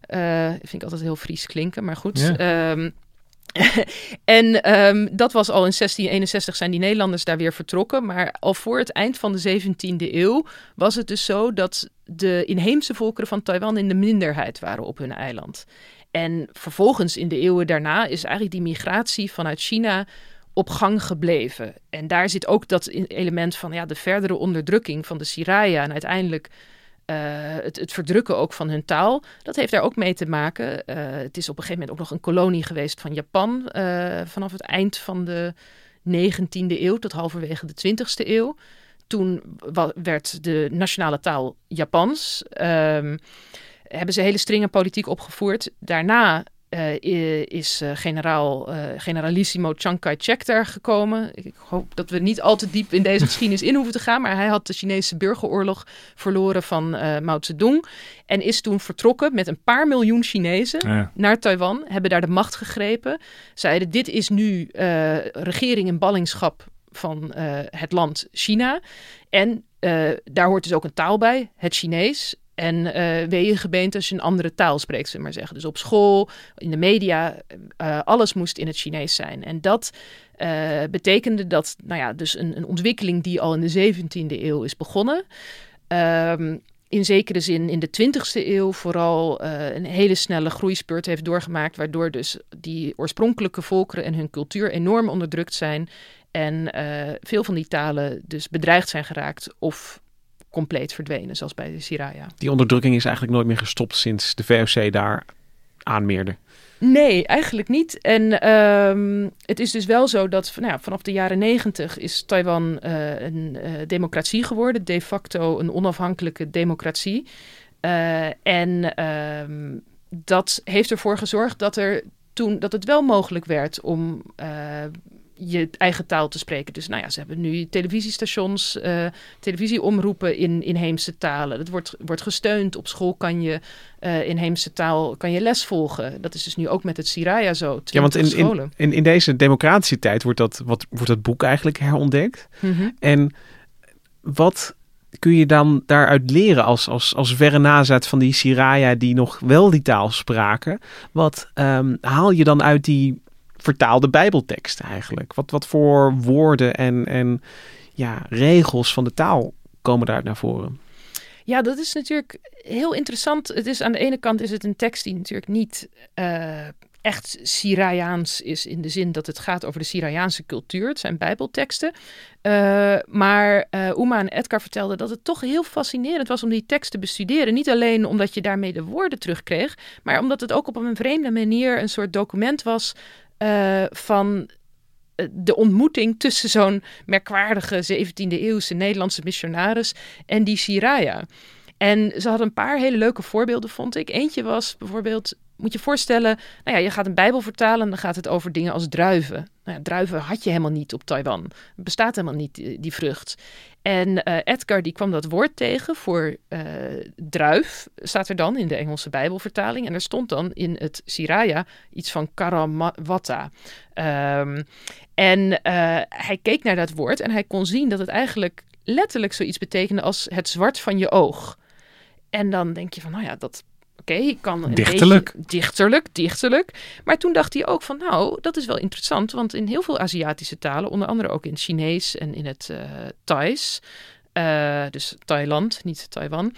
Uh, vind ik altijd heel Fries klinken, maar goed. Ja. Um, en um, dat was al in 1661 zijn die Nederlanders daar weer vertrokken. Maar al voor het eind van de 17e eeuw was het dus zo dat de inheemse volkeren van Taiwan in de minderheid waren op hun eiland. En vervolgens in de eeuwen daarna is eigenlijk die migratie vanuit China op gang gebleven. En daar zit ook dat element van ja, de verdere onderdrukking van de Siraya en uiteindelijk uh, het, het, verdrukken ook van hun taal, dat heeft daar ook mee te maken. Uh, het is op een gegeven moment ook nog een kolonie geweest van Japan uh, vanaf het eind van de 19e eeuw tot halverwege de 20e eeuw. Toen werd de nationale taal Japans. Um, hebben ze hele strenge politiek opgevoerd. Daarna uh, is uh, generaal, uh, generalissimo Chiang Kai-shek daar gekomen. Ik hoop dat we niet al te diep in deze geschiedenis in hoeven te gaan. Maar hij had de Chinese burgeroorlog verloren van Mao Zedong. En is toen vertrokken met een paar miljoen Chinezen ja. naar Taiwan. Hebben daar de macht gegrepen. Zeiden dit is nu regering in ballingschap van het land China. En daar hoort dus ook een taal bij, het Chinees. En uh, gebeent als je een andere taal spreekt, zullen maar zeggen. Dus op school, in de media, uh, alles moest in het Chinees zijn. En dat betekende dat, nou ja, dus een, een, ontwikkeling die al in de 17e eeuw is begonnen. Um, in zekere zin in de 20e eeuw vooral een hele snelle groeispurt heeft doorgemaakt. Waardoor dus die oorspronkelijke volkeren en hun cultuur enorm onderdrukt zijn. En veel van die talen dus bedreigd zijn geraakt of compleet verdwenen, zoals bij de Siraya. Die onderdrukking is eigenlijk nooit meer gestopt sinds de VOC daar aanmeerde. Nee, eigenlijk niet. En um, het is dus wel zo dat nou ja, vanaf de jaren negentig is Taiwan uh, een uh, democratie geworden, de facto een onafhankelijke democratie. Uh, en um, dat heeft ervoor gezorgd dat er toen dat het wel mogelijk werd om je eigen taal te spreken. Dus nou ja, ze hebben nu televisiestations, uh, televisieomroepen in inheemse talen. Dat wordt, wordt gesteund. Op school kan je uh, inheemse taal kan je les volgen. Dat is dus nu ook met het Siraya zo. Ja, want in, in, in, in, deze democratische tijd wordt dat, wat, wordt dat boek eigenlijk herontdekt. Mm -hmm. En wat kun je dan daaruit leren als, als, als verre nazaat van die Siraya die nog wel die taal spraken? Wat um, haal je dan uit die vertaalde Bijbeltekst eigenlijk? Wat, wat voor woorden en, en ja, regels van de taal komen daar naar voren? Ja, dat is natuurlijk heel interessant. Het is aan de ene kant is het een tekst die natuurlijk niet uh, echt Syriaans is in de zin dat het gaat over de Syriaanse cultuur. Het zijn bijbelteksten. Uh, maar uh, Uma en Edgar vertelden dat het toch heel fascinerend was om die tekst te bestuderen. Niet alleen omdat je daarmee de woorden terugkreeg, maar omdat het ook op een vreemde manier een soort document was uh, van de ontmoeting tussen zo'n merkwaardige 17e eeuwse Nederlandse missionaris en die Siraya. En ze hadden een paar hele leuke voorbeelden, vond ik. Eentje was bijvoorbeeld moet je voorstellen, nou ja, je gaat een Bijbel vertalen en dan gaat het over dingen als druiven. Nou ja, druiven had je helemaal niet op Taiwan. Bestaat helemaal niet, eh, die vrucht. En uh, Edgar die kwam dat woord tegen voor uh, druif, staat er dan in de Engelse Bijbelvertaling. En er stond dan in het Siraya iets van karamata. Um, en hij keek naar dat woord en hij kon zien dat het eigenlijk letterlijk zoiets betekende als het zwart van je oog. En dan denk je van, nou ja, dat oké, okay, kan een dichterlijk. Beetje, dichterlijk, dichterlijk. Maar toen dacht hij ook van, nou, dat is wel interessant, want in heel veel Aziatische talen, onder andere ook in het Chinees en in het uh, Thais, uh, dus Thailand, niet Taiwan,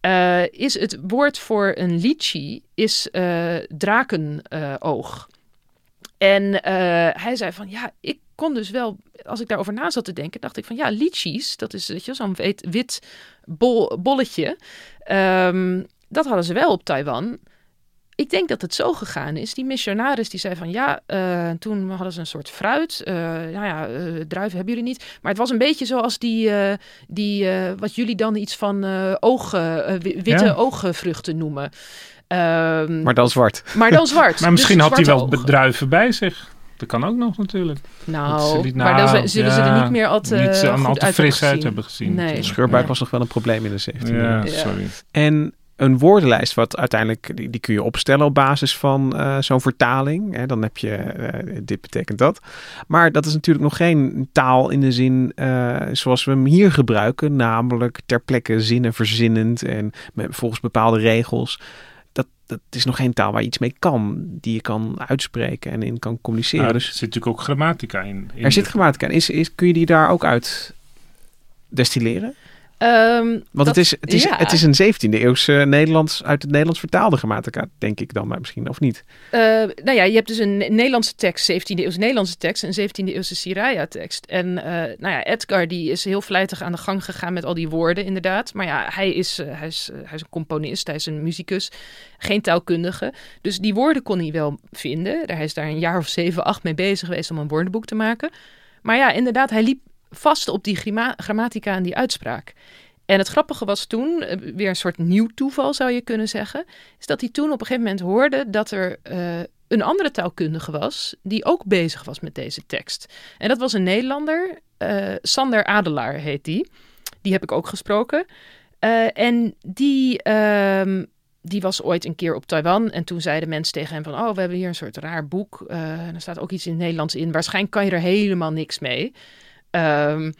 uh, is het woord voor een lychee is drakenoog. en hij zei van, ja, ik kon dus wel, als ik daarover na zat te denken, dacht ik van, ja, lychees, dat is zo'n wit, wit bol, bolletje. Um, dat hadden ze wel op Taiwan. Ik denk dat het zo gegaan is. Die missionaris die zei van ja, uh, toen hadden ze een soort fruit. Uh, nou ja, uh, druiven hebben jullie niet. Maar het was een beetje zoals die, die wat jullie dan iets van ogen, witte ja. oogvruchten noemen. Um, maar dan zwart. Maar dan zwart. maar misschien dus had hij wel druiven bij zich. Dat kan ook nog natuurlijk. Nou, niet, nou maar dan zullen ja, ze er niet meer al te, niet, goed al te fris uit hebben gezien. Nee. De scheurbuik nee. was nog wel een probleem in de 17e ja, sorry. En een woordenlijst, wat uiteindelijk, die, die kun je opstellen op basis van uh, zo'n vertaling. Hè, dan heb je, uh, dit betekent dat. Maar dat is natuurlijk nog geen taal in de zin uh, zoals we hem hier gebruiken, namelijk ter plekke zinnen verzinnend en met, volgens bepaalde regels. Dat, dat is nog geen taal waar je iets mee kan, die je kan uitspreken en in kan communiceren. Nou, er zit natuurlijk ook grammatica in. in er zit grammatica in. Is, is, kun je die daar ook uit destilleren? Um, Want dat, het, is, het, is, ja. het is een 17e eeuwse Nederlands, uit het Nederlands vertaalde grammatica, denk ik dan maar misschien, of niet? Uh, nou ja, je hebt dus een Nederlandse tekst, 17e eeuwse Nederlandse tekst en 17e eeuwse Siraya tekst. En uh, nou ja, Edgar die is heel vlijtig aan de gang gegaan met al die woorden inderdaad. Maar ja, hij is, uh, hij is, hij is een componist, hij is een muzikus, geen taalkundige. Dus die woorden kon hij wel vinden. Hij is daar een jaar of zeven, acht mee bezig geweest om een woordenboek te maken. Maar ja, inderdaad, hij liep vast op die grammatica en die uitspraak. En het grappige was toen, weer een soort nieuw toeval zou je kunnen zeggen, is dat hij toen op een gegeven moment hoorde dat er uh, een andere taalkundige was die ook bezig was met deze tekst. En dat was een Nederlander, uh, Sander Adelaar heet die. Die heb ik ook gesproken. En die, uh, die was ooit een keer op Taiwan. En toen zeiden mensen tegen hem van... oh, we hebben hier een soort raar boek. en er staat ook iets in het Nederlands in. Waarschijnlijk kan je er helemaal niks mee. Um,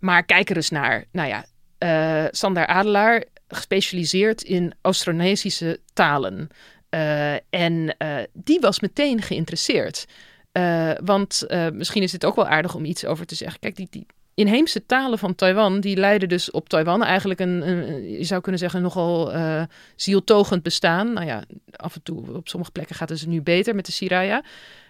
maar kijk er eens naar. Nou ja, uh, Sander Adelaar gespecialiseerd in Austronesische talen. Uh, en uh, die was meteen geïnteresseerd. want misschien is het ook wel aardig om iets over te zeggen. Kijk, die, die inheemse talen van Taiwan, die leiden dus op Taiwan eigenlijk een, je zou kunnen zeggen, nogal zieltogend bestaan. Nou ja, af en toe op sommige plekken gaat het dus nu beter met de Siraya.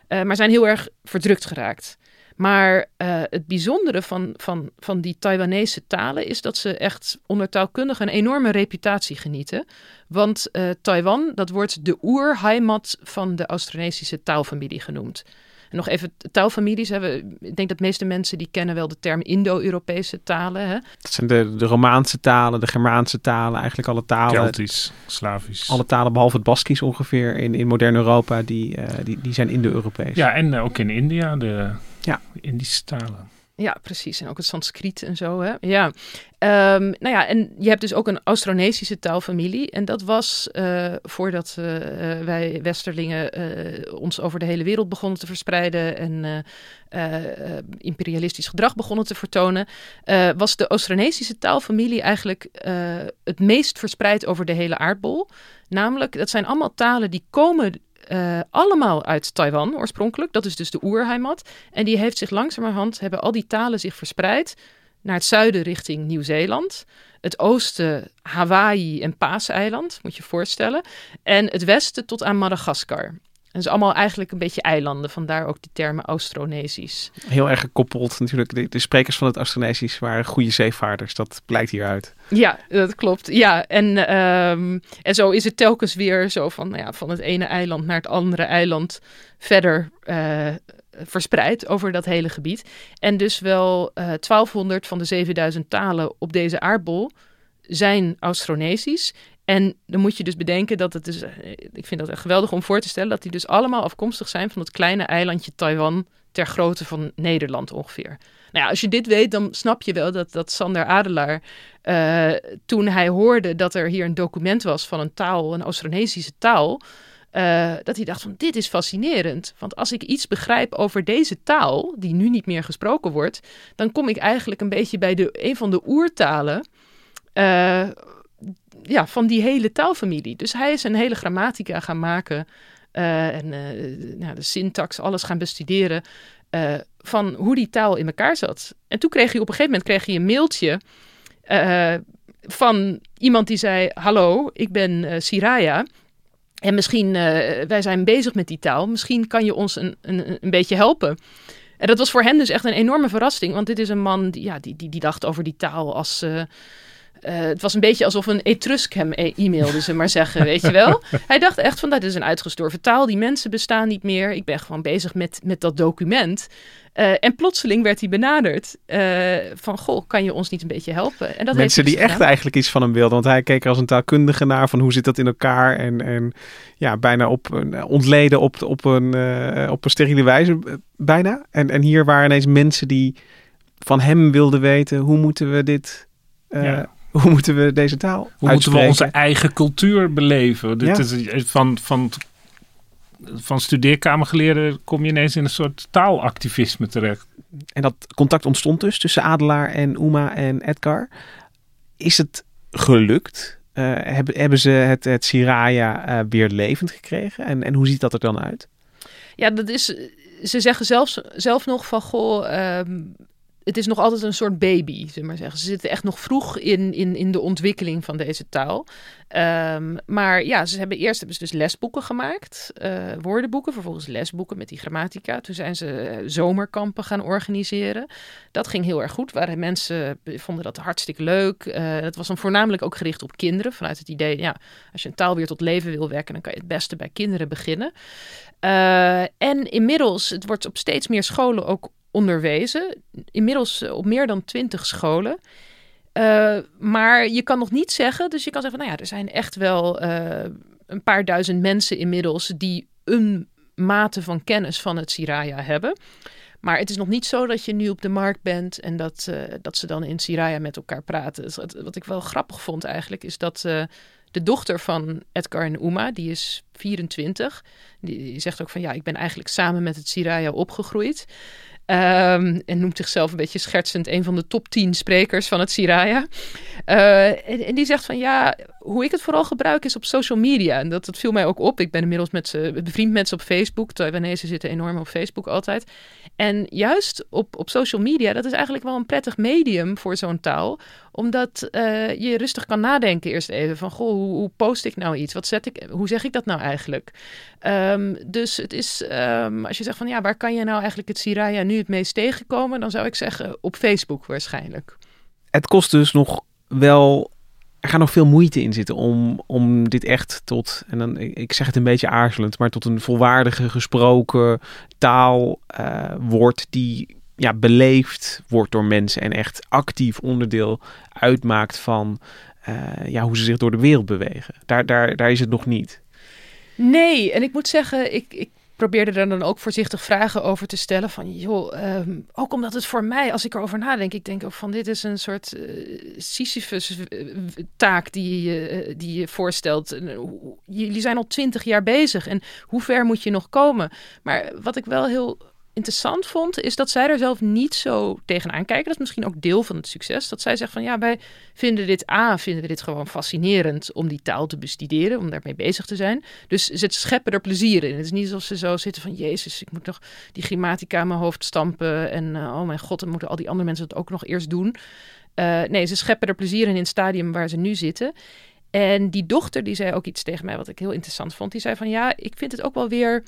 maar zijn heel erg verdrukt geraakt. Maar uh, het bijzondere van, van, van die Taiwanese talen is dat ze echt onder taalkundigen een enorme reputatie genieten. Want uh, Taiwan, dat wordt de oerheimat van de Austronesische taalfamilie genoemd. En nog even taalfamilies. We, ik denk dat de meeste mensen die kennen wel de term Indo-Europese talen. Hè. Dat zijn de, de Romaanse talen, de Germaanse talen, eigenlijk alle talen. Keltisch, Slavisch. Alle talen behalve het Baskisch ongeveer in, in modern Europa, die, uh, die, die zijn Indo-Europees. Ja, en uh, ook in India, de ja. Indische talen. Ja, precies. En ook het Sanskriet en zo. Hè? Ja. Um, nou ja, en je hebt dus ook een Austronesische taalfamilie. En dat was uh, voordat uh, wij Westerlingen uh, ons over de hele wereld begonnen te verspreiden en imperialistisch gedrag begonnen te vertonen, was de Austronesische taalfamilie eigenlijk het meest verspreid over de hele aardbol. Namelijk, dat zijn allemaal talen die komen uh, allemaal uit Taiwan oorspronkelijk. Dat is dus de oerheimat. En die heeft zich langzamerhand, hebben al die talen zich verspreid naar het zuiden richting Nieuw-Zeeland. het oosten Hawaii en Paaseiland, moet je je voorstellen. En het westen tot aan Madagaskar. En is allemaal eigenlijk een beetje eilanden, vandaar ook die termen Austronesisch. Heel erg gekoppeld natuurlijk. De, de sprekers van het Austronesisch waren goede zeevaarders. Dat blijkt hieruit. Ja, dat klopt. Ja, en, ehm, en zo is het telkens weer zo van, nou ja, van het ene eiland naar het andere eiland verder eh, verspreid over dat hele gebied. En dus wel eh 1200 van de 7000 talen op deze aardbol zijn Austronesisch. En dan moet je dus bedenken dat het dus, eh, ik vind dat echt geweldig om voor te stellen, dat die dus allemaal afkomstig zijn van het kleine eilandje Taiwan ter grootte van Nederland ongeveer. Nou ja, als je dit weet, dan snap je wel dat, dat Sander Adelaar, eh, toen hij hoorde dat er hier een document was van een taal, een Austronesische taal, eh, dat hij dacht van dit is fascinerend. Want als ik iets begrijp over deze taal, die nu niet meer gesproken wordt, dan kom ik eigenlijk een beetje bij de, een van de oertalen ja, van die hele taalfamilie. Dus hij is een hele grammatica gaan maken eh, en eh, nou, de syntax, alles gaan bestuderen eh, van hoe die taal in elkaar zat. En toen kreeg hij op een gegeven moment kreeg hij een mailtje van iemand die zei: Hallo, ik ben Siraya. En misschien, wij zijn bezig met die taal. Misschien kan je ons een, een, een beetje helpen. En dat was voor hem dus echt een enorme verrassing. Want dit is een man die, ja, die, die, die dacht over die taal als. Eh, het was een beetje alsof een Etrusk hem e- e-mailde, ze maar zeggen, weet je wel. Hij dacht echt van, dat is een uitgestorven taal. Die mensen bestaan niet meer. Ik ben gewoon bezig met, met dat document. Eh, en plotseling werd hij benaderd eh, van, goh, kan je ons niet een beetje helpen? En dat heeft Mensen hij die dus echt gedaan. eigenlijk iets van hem wilden. Want hij keek er als een taalkundige naar van hoe zit dat in elkaar. En, en ja, bijna op een, ontleden op, op, een, op een steriele wijze. Bijna. En, en hier waren ineens mensen die van hem wilden weten hoe moeten we dit... eh, Ja. Hoe moeten we deze taal Hoe moeten we onze eigen cultuur beleven? Dit Ja. is, van, van, van studeerkamergeleerden kom je ineens in een soort taalactivisme terecht. En dat contact ontstond dus tussen Adelaar en Uma en Edgar. Is het gelukt? Eh, hebben, hebben ze het, het Siraya eh, weer levend gekregen? En, en hoe ziet dat er dan uit? Ja, dat is. Ze zeggen zelfs, zelf nog van goh. ehm, het is nog altijd een soort baby, zullen maar zeggen. Ze zitten echt nog vroeg in, in, in de ontwikkeling van deze taal. Ehm, maar ja, ze hebben eerst hebben ze dus lesboeken gemaakt, eh, woordenboeken, vervolgens lesboeken met die grammatica. Toen zijn ze eh, zomerkampen gaan organiseren. Dat ging heel erg goed. Waren mensen vonden dat hartstikke leuk. Eh het was dan voornamelijk ook gericht op kinderen, vanuit het idee, ja, als je een taal weer tot leven wil wekken, dan kan je het beste bij kinderen beginnen. En inmiddels, het wordt op steeds meer scholen ook onderwezen. Inmiddels eh, op meer dan twintig scholen. Eh, maar je kan nog niet zeggen, dus je kan zeggen van, nou ja, er zijn echt wel eh, een paar duizend mensen inmiddels die een mate van kennis van het Siraya hebben. Maar het is nog niet zo dat je nu op de markt bent en dat, dat ze dan in Siraya met elkaar praten. Dus wat, ik wel grappig vond eigenlijk, is dat de dochter van Edgar en Uma, die is 24, die, die zegt ook van ja, ik ben eigenlijk samen met het Siraya opgegroeid. Ehm, en noemt zichzelf een beetje schertsend een van de top 10 sprekers van het Siraya. Eh, en, die zegt van ja, hoe ik het vooral gebruik is op social media. En dat, dat viel mij ook op. Ik ben inmiddels met ze, bevriend met ze op Facebook. Taiwanese zitten enorm op Facebook altijd. En juist op, op social media, dat is eigenlijk wel een prettig medium voor zo'n taal. Omdat eh, je rustig kan nadenken eerst even van, goh, hoe, hoe post ik nou iets? Wat zet ik, hoe zeg ik dat nou eigenlijk? Ehm, dus het is, ehm, als je zegt van, ja, waar kan je nou eigenlijk het Siraya nu het meest tegenkomen? Dan zou ik zeggen op Facebook waarschijnlijk. Het kost dus nog wel. Er gaat nog veel moeite in zitten om, om dit echt tot, en dan, ik zeg het een beetje aarzelend, maar tot een volwaardige gesproken taal wordt die ja, beleefd wordt door mensen en echt actief onderdeel uitmaakt van eh, ja, hoe ze zich door de wereld bewegen. Daar, daar, daar is het nog niet. Nee, en ik moet zeggen, ik, ik probeerde er dan ook voorzichtig vragen over te stellen. Van joh, ehm, ook omdat het voor mij, als ik erover nadenk, ik denk ook van dit is een soort eh, Sisyphus-taak die, je, eh, die je voorstelt. Eh, Jullie zijn al twintig jaar bezig en hoe ver moet je nog komen? Maar wat ik wel heel interessant vond, is dat zij er zelf niet zo tegenaan kijken. Dat is misschien ook deel van het succes. Dat zij zegt van ja, wij vinden dit A, vinden we dit gewoon fascinerend om die taal te bestuderen, om daarmee bezig te zijn. Dus ze scheppen er plezier in. Het is niet alsof ze zo zitten van Jezus, ik moet nog die grammatica in mijn hoofd stampen. En oh mijn god, dan moeten al die andere mensen het ook nog eerst doen. Uh, nee, ze scheppen er plezier in in het stadium waar ze nu zitten. En die dochter die zei ook iets tegen mij wat ik heel interessant vond. Die zei van ja, ik vind het ook wel weer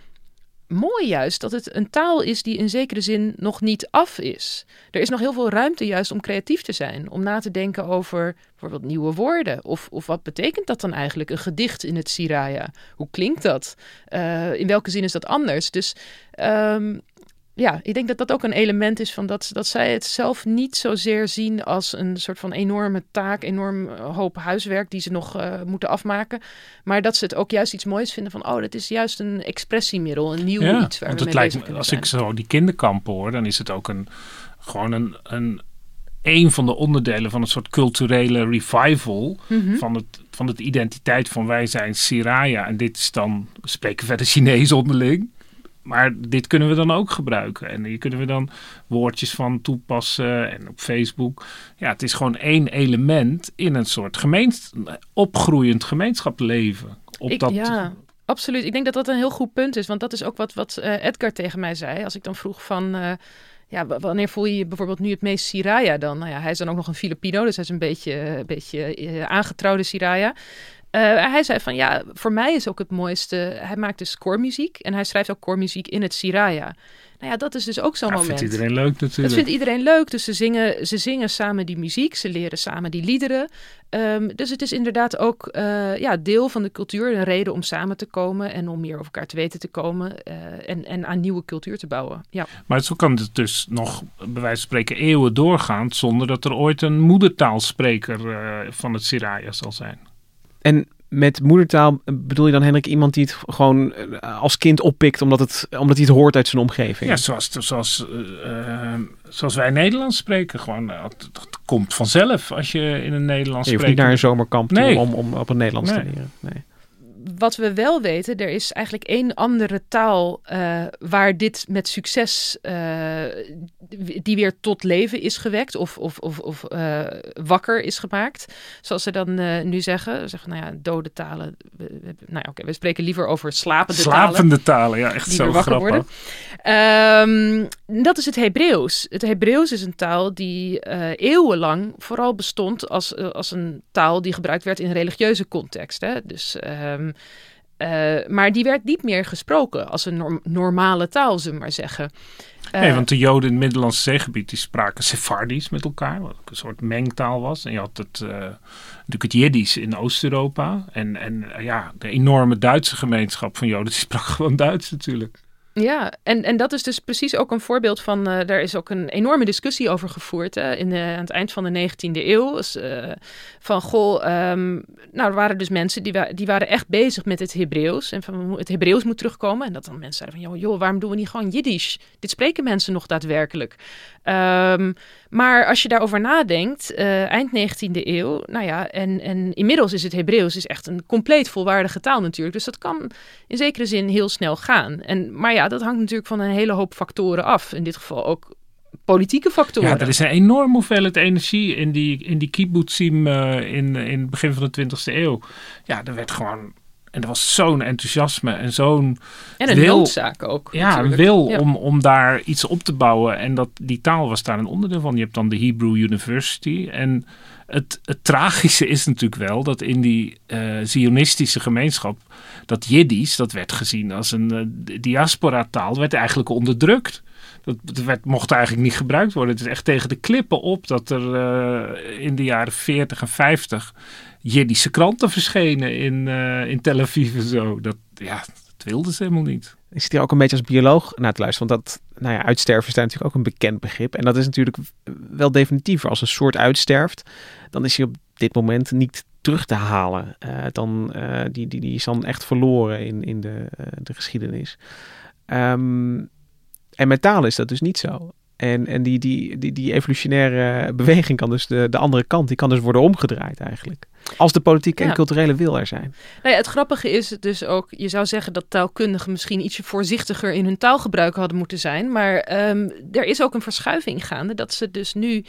mooi juist dat het een taal is die in zekere zin nog niet af is. Er is nog heel veel ruimte juist om creatief te zijn, om na te denken over bijvoorbeeld nieuwe woorden. Of, of wat betekent dat dan eigenlijk, een gedicht in het Siraya? Hoe klinkt dat? Uh, in welke zin is dat anders? Dus um, ja, ik denk dat dat ook een element is van dat, dat zij het zelf niet zozeer zien als een soort van enorme taak, enorm eh, hoop huiswerk die ze nog uh, moeten afmaken. Maar dat ze het ook juist iets moois vinden van, oh, dat is juist een expressiemiddel, een nieuw ja, iets waar want we het mee lijkt als zijn. ik zo die kinderkampen hoor, dan is het ook een, gewoon een, een, een van de onderdelen van een soort culturele revival Mhm. van, het, van het identiteit van wij zijn Siraya. En dit is dan, we spreken verder Chinees onderling. Maar dit kunnen we dan ook gebruiken. En hier kunnen we dan woordjes van toepassen. En op Facebook. Ja, het is gewoon één element in een soort gemeens opgroeiend gemeenschapsleven. Op Ik- dat, ja, absoluut. Ik denk dat dat een heel goed punt is. Want dat is ook wat, wat eh, Edgar tegen mij zei. Als ik dan vroeg van... eh, ja, wanneer voel je je bijvoorbeeld nu het meest Siraya dan? Nou ja, hij is dan ook nog een Filipino, dus hij is een beetje, een beetje eh, aangetrouwde Siraya. Eh, hij zei van ja, voor mij is ook het mooiste. Hij maakt dus koormuziek en hij schrijft ook koormuziek in het Siraya. Nou ja, dat is dus ook zo'n moment. vindt iedereen leuk natuurlijk. Dat vindt iedereen leuk. Dus ze zingen, ze zingen samen die muziek. Ze leren samen die liederen. Ehm, dus het is inderdaad ook eh, ja, deel van de cultuur. Een reden om samen te komen en om meer over elkaar te weten te komen. eh, en, en aan nieuwe cultuur te bouwen. Ja. Maar zo kan het dus nog, bij wijze van spreken, eeuwen doorgaan. zonder dat er ooit een moedertaalspreker van het Siraya zal zijn. En met moedertaal bedoel je dan, Hendrik, iemand die het gewoon eh, als kind oppikt omdat, het, omdat hij het hoort uit zijn omgeving? Ja, zoals, zoals, eh, eh, zoals wij Nederlands spreken. Gewoon, het, het komt vanzelf als je in een Nederlands je hoeft spreekt. niet naar een zomerkamp toe om, om op het Nederlands Nee. te leren. Nee. Wat we wel weten, er is eigenlijk één andere taal eh, waar dit met succes, eh, die weer tot leven is gewekt of, of, of, of eh, wakker is gemaakt. Zoals ze dan nu zeggen. Ze zeggen, nou ja, dode talen. We, we- nou ja, oké, we spreken liever over slapende talen. Slapende talen, ja, echt die zo wakker grappig. worden. Ehm, dat is het Hebreeuws. Het Hebreeuws is een taal die eeuwenlang vooral bestond als, als een taal die gebruikt werd in religieuze context. Hè? Dus, ehm, eh, maar die werd niet meer gesproken als een norm- normale taal, zullen we maar zeggen. Nee, Eh, want de Joden in het Middellandse zeegebied die spraken Sephardisch met elkaar, wat ook een soort mengtaal was. En je had het, eh, natuurlijk het Jiddisch in Oost-Europa. En, en ja, de enorme Duitse gemeenschap van Joden, die sprak gewoon Duits natuurlijk. Ja, en, en dat is dus precies ook een voorbeeld van. eh daar is ook een enorme discussie over gevoerd in aan het eind van de 19e eeuw. Dus, eh, van goh, ehm, nou, er waren dus mensen die, die waren echt bezig met het Hebreeuws. En van het Hebreeuws moet terugkomen. En dat dan mensen zeiden van, joh, joh waarom doen we niet gewoon Jiddisch? Dit spreken mensen nog daadwerkelijk. Ehm, maar als je daarover nadenkt, eh, eind 19e eeuw, nou ja, en, en inmiddels is het Hebreeuws is echt een compleet volwaardige taal natuurlijk. Dus dat kan in zekere zin heel snel gaan. En, maar ja, dat hangt natuurlijk van een hele hoop factoren af. In dit geval ook politieke factoren. Ja, er is een enorme hoeveelheid energie in die, in die kibbutzim eh, in, in het begin van de 20e eeuw. Ja, er werd gewoon... En er was zo'n enthousiasme en zo'n en een wil- noodzaak ook. ja, een wil Ja. om, om daar iets op te bouwen. En dat, die taal was daar een onderdeel van. Je hebt dan de Hebrew University. En het, het tragische is natuurlijk wel dat in die eh Zionistische gemeenschap... dat Jiddisch, dat werd gezien als een eh, diaspora-taal, werd eigenlijk onderdrukt. Dat, werd, mocht eigenlijk niet gebruikt worden. Het is echt tegen de klippen op dat er eh, in de jaren 40 en 50 Jiddische kranten verschenen in, eh, in Tel Aviv en zo. Dat, ja, dat wilden ze helemaal niet. Ik zit hier ook een beetje als bioloog naar te luisteren. Want dat, nou ja, uitsterven is natuurlijk ook een bekend begrip. En dat is natuurlijk wel definitiever. Als een soort uitsterft, dan is hij op dit moment niet terug te halen. Eh, dan, eh, die, die, die is dan echt verloren in, in de, eh, de geschiedenis. Ehm, en met taal is dat dus niet zo. En, en die, die, die, die evolutionaire beweging kan dus de, de andere kant, die kan dus worden omgedraaid eigenlijk. Als de politieke en culturele wil er zijn. Nou ja, het grappige is dus ook, je zou zeggen dat taalkundigen misschien ietsje voorzichtiger in hun taalgebruik hadden moeten zijn. Maar ehm, er is ook een verschuiving gaande dat ze dus nu,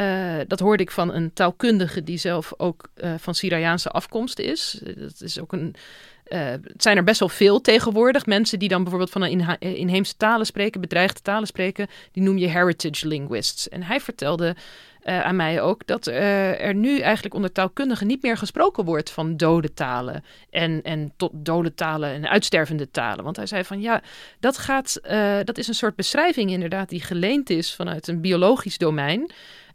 eh, dat hoorde ik van een taalkundige die zelf ook eh, van Syriaanse afkomst is. Dat is ook een. eh, het zijn er best wel veel tegenwoordig. Mensen die dan bijvoorbeeld van een inheemse talen spreken, bedreigde talen spreken, die noem je heritage linguists. En hij vertelde aan mij ook dat er nu eigenlijk onder taalkundigen niet meer gesproken wordt van dode talen en, en tot dode talen en uitstervende talen. Want hij zei van ja, dat, gaat, dat is een soort beschrijving inderdaad die geleend is vanuit een biologisch domein.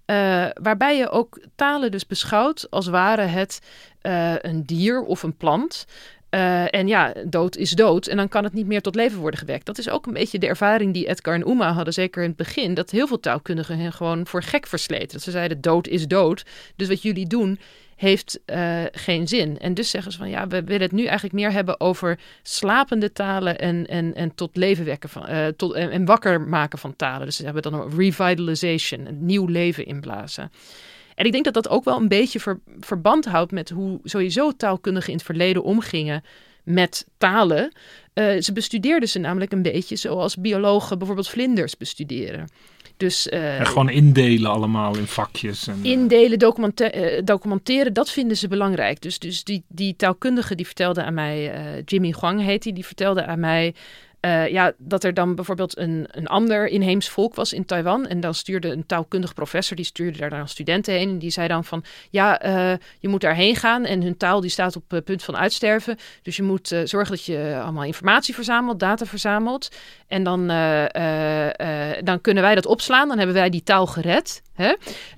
Eh, waarbij je ook talen dus beschouwt als ware het eh, een dier of een plant. Eh, en ja, dood is dood. En dan kan het niet meer tot leven worden gewekt. Dat is ook een beetje de ervaring die Edgar en Uma hadden, zeker in het begin. Dat heel veel taalkundigen hen gewoon voor gek versleten. Dat ze zeiden: dood is dood. Dus wat jullie doen heeft eh, geen zin. En dus zeggen ze van ja, we willen het nu eigenlijk meer hebben over slapende talen en, en, en tot leven wekken van, eh, tot, en, wakker maken van talen. Dus ze hebben dan een revitalization, een nieuw leven inblazen. En ik denk dat dat ook wel een beetje ver- verband houdt met hoe sowieso taalkundigen in het verleden omgingen met talen. Eh, ze bestudeerden ze namelijk een beetje zoals biologen bijvoorbeeld vlinders bestuderen. Dus eh, En gewoon indelen allemaal in vakjes. En, indelen, documenta- eh, documenteren, dat vinden ze belangrijk. Dus, dus die, die taalkundige die vertelde aan mij, eh, Jimmy Huang heet hij, die vertelde aan mij eh, ja, dat er dan bijvoorbeeld een, een ander inheems volk was in Taiwan. En dan stuurde een taalkundig professor, die stuurde daar dan studenten heen. En die zei dan van, ja, eh, je moet daarheen gaan. En hun taal die staat op eh, punt van uitsterven. Dus je moet zorgen dat je allemaal informatie verzamelt, data verzamelt. En dan, dan kunnen wij dat opslaan. Dan hebben wij die taal gered. Hè?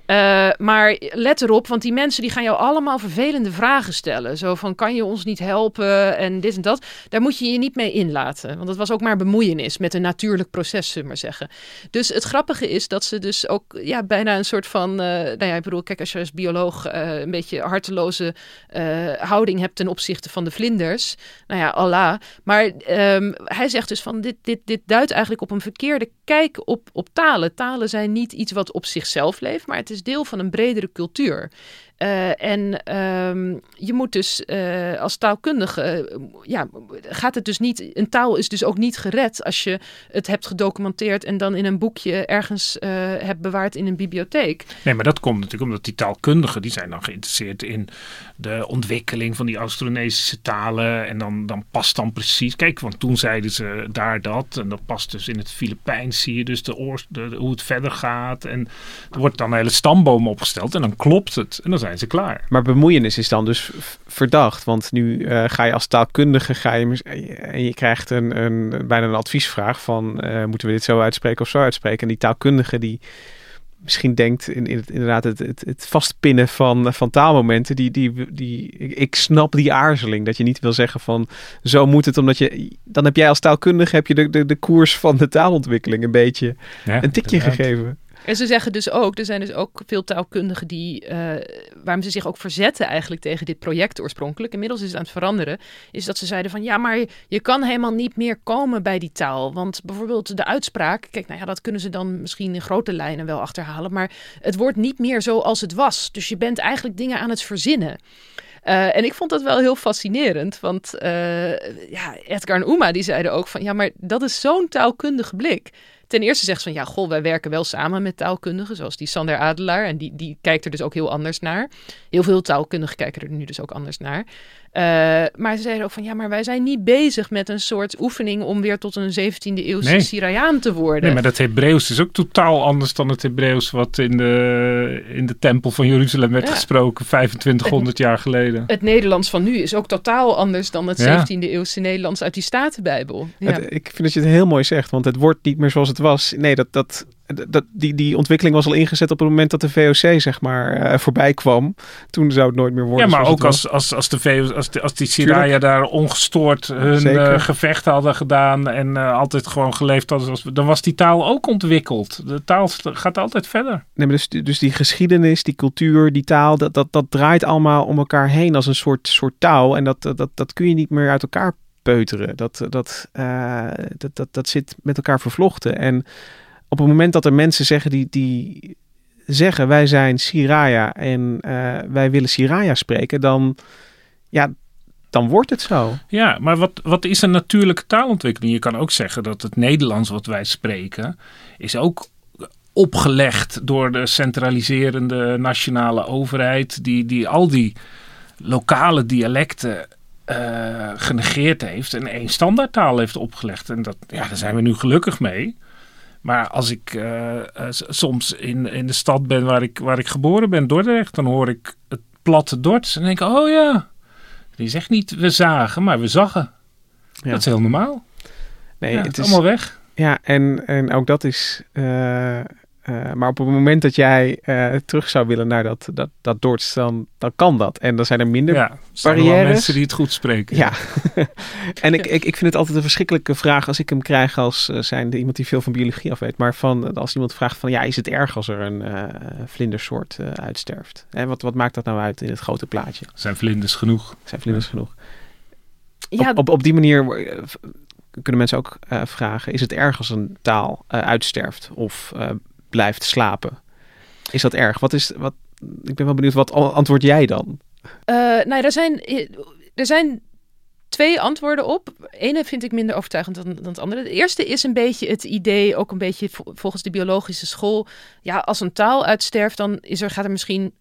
Eh, maar let erop, want die mensen die gaan jou allemaal vervelende vragen stellen. Zo van, kan je ons niet helpen en dit en dat. Daar moet je je niet mee inlaten. Want dat was ook maar bemoeienis met een natuurlijk proces, zullen we maar zeggen. Dus het grappige is dat ze dus ook ja, bijna een soort van... eh, nou ja, ik bedoel, kijk, als je als bioloog eh, een beetje harteloze houding hebt ten opzichte van de vlinders. Nou ja, Allah. Maar ehm, hij zegt dus van, dit, dit, dit duidt eigenlijk op een verkeerde kijk op, op talen. Talen zijn niet iets wat op zichzelf maar het is deel van een bredere cultuur. Eh, en ehm, je moet dus eh, als taalkundige, eh, ja, gaat het dus niet, een taal is dus ook niet gered als je het hebt gedocumenteerd en dan in een boekje ergens hebt bewaard in een bibliotheek. Nee, maar dat komt natuurlijk omdat die taalkundigen, die zijn dan geïnteresseerd in de ontwikkeling van die Austronesische talen. En dan, dan past dan precies, kijk, want toen zeiden ze daar dat. En dat past dus in het Filipijns, zie je dus de, hoe het verder gaat. En er wordt dan een hele stamboom opgesteld en dan klopt het. En dan zijn ze klaar. Maar bemoeienis is dan dus verdacht. Want nu eh, ga je als taalkundige ga je, en je krijgt een, een, bijna een adviesvraag van eh, moeten we dit zo uitspreken of zo uitspreken. En die taalkundige die misschien denkt in, in het, inderdaad het, het, het vastpinnen van, van taalmomenten. Die, die, die, ik, ik snap die aarzeling dat je niet wil zeggen van zo moet het. Omdat je, dan heb jij als taalkundige heb je de, de, de koers van de taalontwikkeling een beetje Ja, een tikje inderdaad. gegeven. En ze zeggen dus ook, er zijn dus ook veel taalkundigen die, eh, waarom ze zich ook verzetten eigenlijk tegen dit project oorspronkelijk. Inmiddels is het aan het veranderen. Is dat ze zeiden van ja, maar je kan helemaal niet meer komen bij die taal. Want bijvoorbeeld de uitspraak, kijk, nou ja, dat kunnen ze dan misschien in grote lijnen wel achterhalen. Maar het wordt niet meer zoals het was. Dus je bent eigenlijk dingen aan het verzinnen. Eh, en ik vond dat wel heel fascinerend, want eh, ja, Edgar en Uma die zeiden ook van ja, maar dat is zo'n taalkundige blik. Ten eerste zegt ze van ja, goh, wij werken wel samen met taalkundigen, zoals die Sander Adelaar. En die, die kijkt er dus ook heel anders naar. Heel veel taalkundigen kijken er nu dus ook anders naar. Eh, maar ze zeiden ook van ja, maar wij zijn niet bezig met een soort oefening om weer tot een 17e eeuwse Nee. Sirayaan te worden. Nee, maar dat Hebreeuws is ook totaal anders dan het Hebreeuws wat in de, in de tempel van Jeruzalem werd Ja. gesproken 2500 jaar geleden. Het Nederlands van nu is ook totaal anders dan het Ja. 17e eeuwse Nederlands uit die Statenbijbel. Ja. Het- ik vind dat je het heel mooi zegt, want het wordt niet meer zoals het was. Nee, dat, dat, dat, die, die ontwikkeling was al ingezet op het moment dat de VOC zeg maar eh, voorbij kwam. Toen zou het nooit meer worden Ja, maar ook als, als, als, de VO als, de, als die Siraya daar ongestoord hun eh, gevecht hadden gedaan en eh, altijd gewoon geleefd hadden, zoals, dan was die taal ook ontwikkeld. De taal gaat altijd verder. Nee, maar dus, dus die geschiedenis, die cultuur, die taal, dat, dat, dat draait allemaal om elkaar heen als een soort, soort touw. En dat, dat, dat kun je niet meer uit elkaar peuteren. Dat, dat, eh, dat, dat, dat zit met elkaar vervlochten. En op het moment dat er mensen zeggen die, die zeggen wij zijn Siraya en eh, wij willen Siraya spreken, dan, ja, dan wordt het zo. Ja, maar wat, wat is een natuurlijke taalontwikkeling? Je kan ook zeggen dat het Nederlands wat wij spreken, is ook opgelegd door de centraliserende nationale overheid, die, die al die lokale dialecten uh, genegeerd heeft en één standaardtaal heeft opgelegd. En dat, ja, daar zijn we nu gelukkig mee. Maar als ik uh, soms in, in de stad ben waar ik, waar ik geboren ben, Dordrecht, dan hoor ik het platte Dords en denk ik, oh ja, die zegt niet we zagen, maar we zaggen. Ja. Dat is heel normaal. Nee, ja, het is allemaal weg. Ja, en, en ook dat is uh, uh, maar op het moment dat jij uh, terug zou willen naar dat, dat, dat dan, dan kan dat. En dan zijn er minder ja, barrières. mensen die het goed spreken. Ja. en ik, ik, ik vind het altijd een verschrikkelijke vraag als ik hem krijg als uh, zijnde iemand die veel van biologie af weet. Maar van, als iemand vraagt van, ja, is het erg als er een vlindersoort uitsterft? En wat, wat maakt dat nou uit in het grote plaatje? Zijn vlinders genoeg? Zijn vlinders ja. genoeg? Ja. Op, op, op die manier kunnen mensen ook vragen, is het erg als een taal uitsterft? Of blijft slapen. Is dat erg? Wat is, wat, ik ben wel benieuwd, wat antwoord jij dan? Uh, nou, er zijn, er zijn twee antwoorden op. Ene vind ik minder overtuigend dan, dan het andere. De eerste is een beetje het idee, ook een beetje volgens de biologische school. Ja, als een taal uitsterft, dan is er, gaat er misschien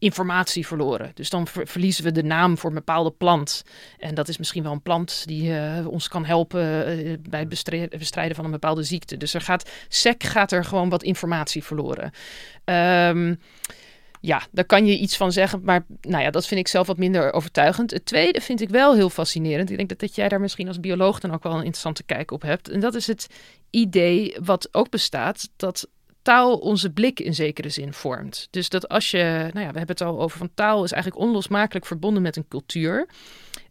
informatie verloren. Dus dan verliezen we de naam voor een bepaalde plant. En dat is misschien wel een plant die uh, ons kan helpen uh, bij het bestrijden van een bepaalde ziekte. Dus er gaat, sec gaat er gewoon wat informatie verloren. Um, ja, daar kan je iets van zeggen, maar nou ja, dat vind ik zelf wat minder overtuigend. Het tweede vind ik wel heel fascinerend. Ik denk dat, dat jij daar misschien als bioloog dan ook wel een interessante kijk op hebt. En dat is het idee wat ook bestaat dat taal onze blik in zekere zin vormt. Dus dat als je, nou ja, we hebben het al over van taal is eigenlijk onlosmakelijk verbonden met een cultuur.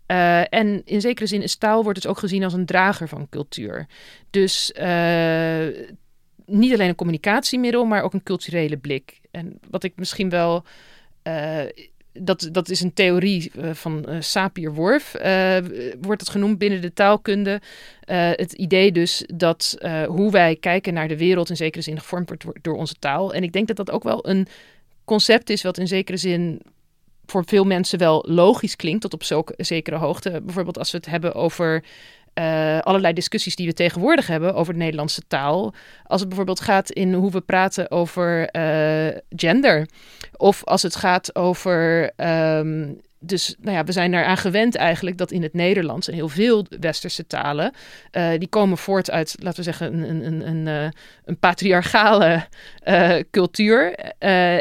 Uh, en in zekere zin is taal wordt dus ook gezien als een drager van cultuur. Dus uh, niet alleen een communicatiemiddel, maar ook een culturele blik. En wat ik misschien wel uh, dat, dat is een theorie uh, van uh, Sapir-Whorf, uh, wordt het genoemd binnen de taalkunde. het idee dus dat hoe wij kijken naar de wereld in zekere zin gevormd wordt door onze taal. En ik denk dat dat ook wel een concept is wat in zekere zin voor veel mensen wel logisch klinkt, tot op zulke, zekere hoogte. Bijvoorbeeld als we het hebben over allerlei discussies die we tegenwoordig hebben over de Nederlandse taal. Als het bijvoorbeeld gaat in hoe we praten over gender. Of als het gaat over um, dus nou ja, we zijn eraan gewend eigenlijk dat in het Nederlands en heel veel westerse talen, uh, die komen voort uit, laten we zeggen, een, een, een, een, een patriarchale uh, cultuur.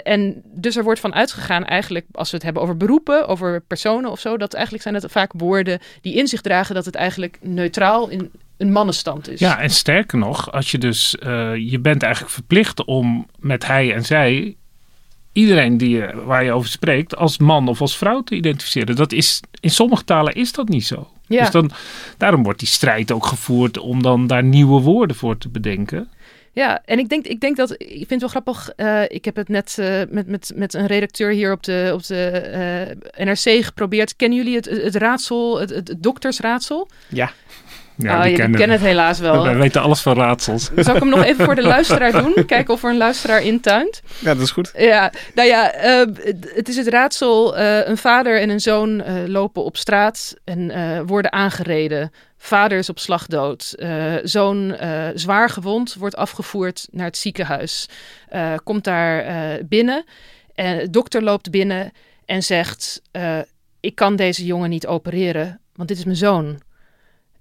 en dus er wordt van uitgegaan eigenlijk, als we het hebben over beroepen, over personen of zo, dat eigenlijk zijn het vaak woorden die in zich dragen dat het eigenlijk neutraal in een mannenstand is. Ja, en sterker nog, als je dus, je bent eigenlijk verplicht om met hij en zij iedereen die je, waar je over spreekt als man of als vrouw te identificeren. Dat is, in sommige talen is dat niet zo. Ja. Dus dan, daarom wordt die strijd ook gevoerd om dan daar nieuwe woorden voor te bedenken. Ja, en ik denk, ik denk dat, ik vind het wel grappig, uh, ik heb het net uh, met, met, met een redacteur hier op de, op de uh, NRC geprobeerd. Kennen jullie het, het raadsel, het, het doktersraadsel? Ja. Ja, oh, die kennen, het helaas wel. Wij weten alles van raadsels. Zal ik hem nog even voor de luisteraar doen? Kijken of er een luisteraar intuint. Ja, dat is goed. Ja, nou ja, uh, het is het raadsel. Uh, een vader en een zoon uh, lopen op straat en worden aangereden. Vader is op slag dood. zoon zwaar gewond, wordt afgevoerd naar het ziekenhuis. komt daar binnen. En de dokter loopt binnen en zegt... ik kan deze jongen niet opereren, want dit is mijn zoon.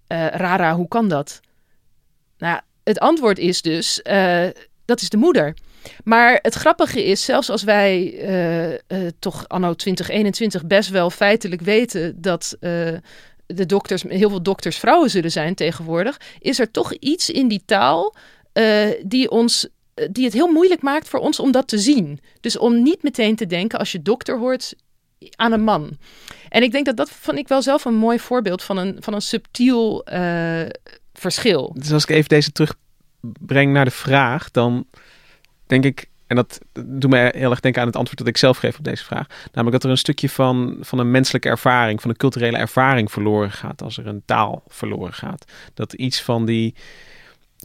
Uh, Rara, hoe kan dat? Nou, het antwoord is dus, uh, dat is de moeder. Maar het grappige is, zelfs als wij uh, toch anno 2021 best wel feitelijk weten dat de dokters, heel veel dokters vrouwen zullen zijn tegenwoordig, is er toch iets in die taal die ons die het heel moeilijk maakt voor ons om dat te zien. Dus om niet meteen te denken als je dokter hoort aan een man. En ik denk dat dat vond ik wel zelf een mooi voorbeeld van een, van een subtiel uh, verschil. Dus als ik even deze terugbreng naar de vraag, dan denk ik, en dat doet me heel erg denken aan het antwoord dat ik zelf geef op deze vraag. Namelijk dat er een stukje van, van een menselijke ervaring, van een culturele ervaring verloren gaat als er een taal verloren gaat. Dat iets van die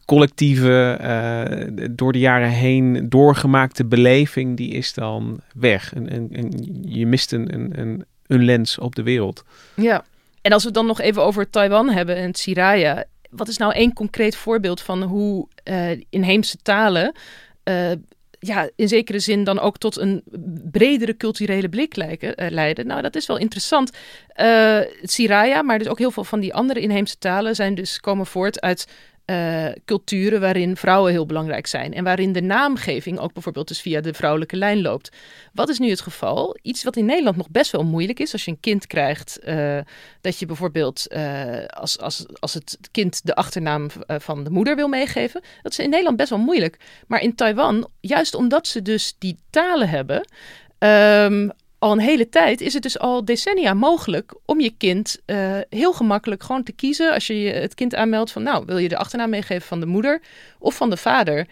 collectieve, uh, door de jaren heen doorgemaakte beleving, die is dan weg. En, en, en je mist een, een, een, lens op de wereld. Ja, en als we dan nog even over Taiwan hebben en Siraya. Wat is nou één concreet voorbeeld van hoe uh, inheemse talen uh, ja, in zekere zin dan ook tot een bredere culturele blik lijken, uh, leiden. Nou, dat is wel interessant. Uh, Siraya, maar dus ook heel veel van die andere inheemse talen zijn dus komen voort uit uh, culturen waarin vrouwen heel belangrijk zijn. En waarin de naamgeving ook bijvoorbeeld dus via de vrouwelijke lijn loopt. Wat is nu het geval? Iets wat in Nederland nog best wel moeilijk is. Als je een kind krijgt, uh, dat je bijvoorbeeld uh, als, als, als het kind de achternaam van de moeder wil meegeven. Dat is in Nederland best wel moeilijk. Maar in Taiwan, juist omdat ze dus die talen hebben. Um, al een hele tijd is het dus al decennia mogelijk om je kind uh, heel gemakkelijk gewoon te kiezen. Als je het kind aanmeldt van nou, wil je de achternaam meegeven van de moeder of van de vader.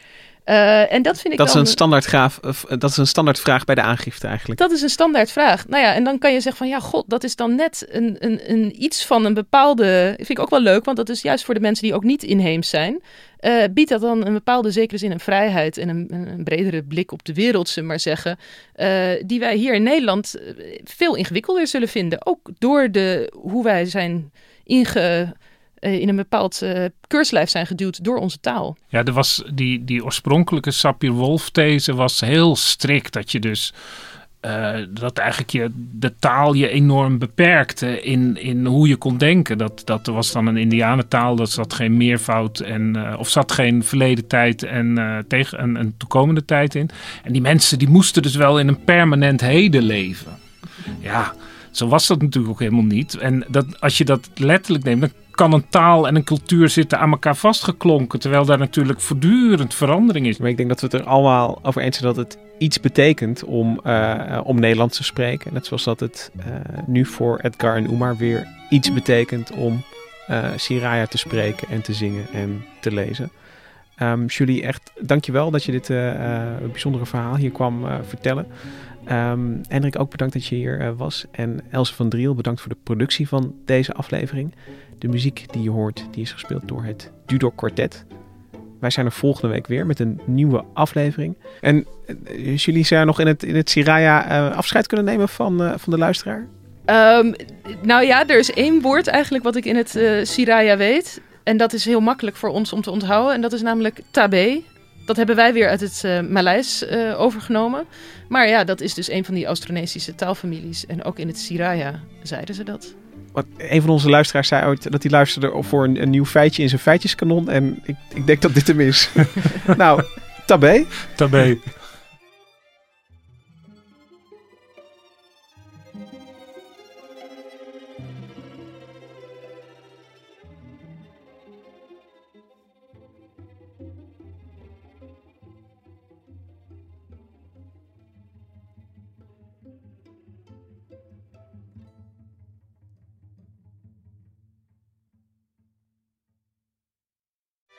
Uh, en dat vind ik dat dan... Is een standaard graaf, dat is een standaard vraag bij de aangifte eigenlijk. Dat is een standaard vraag. Nou ja, en dan kan je zeggen van ja, god, dat is dan net een, een, een iets van een bepaalde... Vind ik ook wel leuk, want dat is juist voor de mensen die ook niet inheems zijn. Uh, biedt dat dan een bepaalde zekere zin een vrijheid en een, een bredere blik op de wereld, zullen maar zeggen. Uh, die wij hier in Nederland veel ingewikkelder zullen vinden. Ook door de, hoe wij zijn inge in een bepaald uh, keurslijf zijn geduwd door onze taal. Ja, er was die, die oorspronkelijke Sapir-Whorf-these was heel strikt. Dat je dus uh, dat eigenlijk je, de taal je enorm beperkte in, in hoe je kon denken. Dat, dat was dan een Indianentaal, dat zat geen meervoud en, of zat geen verleden tijd en uh, tegen een, een toekomende tijd in. En die mensen die moesten dus wel in een permanent heden leven. Ja, zo was dat natuurlijk ook helemaal niet. En dat, als je dat letterlijk neemt, dan kan een taal en een cultuur zitten aan elkaar vastgeklonken. Terwijl daar natuurlijk voortdurend verandering is. Maar ik denk dat we het er allemaal over eens zijn dat het iets betekent om, uh, om Nederlands te spreken. Net zoals dat het uh, nu voor Edgar en Umar weer iets betekent om uh, te spreken en te zingen en te lezen. Um, Julie, echt dankjewel dat je dit bijzondere verhaal hier kwam vertellen. Um, Hendrik, ook bedankt dat je hier was. En Else van Driel, bedankt voor de productie van deze aflevering. De muziek die je hoort, die is gespeeld door het Dudok Quartet. Wij zijn er volgende week weer met een nieuwe aflevering. En uh, jullie zou nog in het, in het Siraya uh, afscheid kunnen nemen van, van de luisteraar? Um, nou ja, er is één woord eigenlijk wat ik in het Siraya weet. En dat is heel makkelijk voor ons om te onthouden. En dat is namelijk tabe. Dat hebben wij weer uit het uh, Maleis overgenomen. Maar ja, dat is dus een van die Austronesische taalfamilies. En ook in het Siraya zeiden ze dat. Wat, een van onze luisteraars zei ooit dat hij luisterde voor een, een nieuw feitje in zijn feitjeskanon. En ik, ik denk dat dit hem is. nou, tabé. Tabé.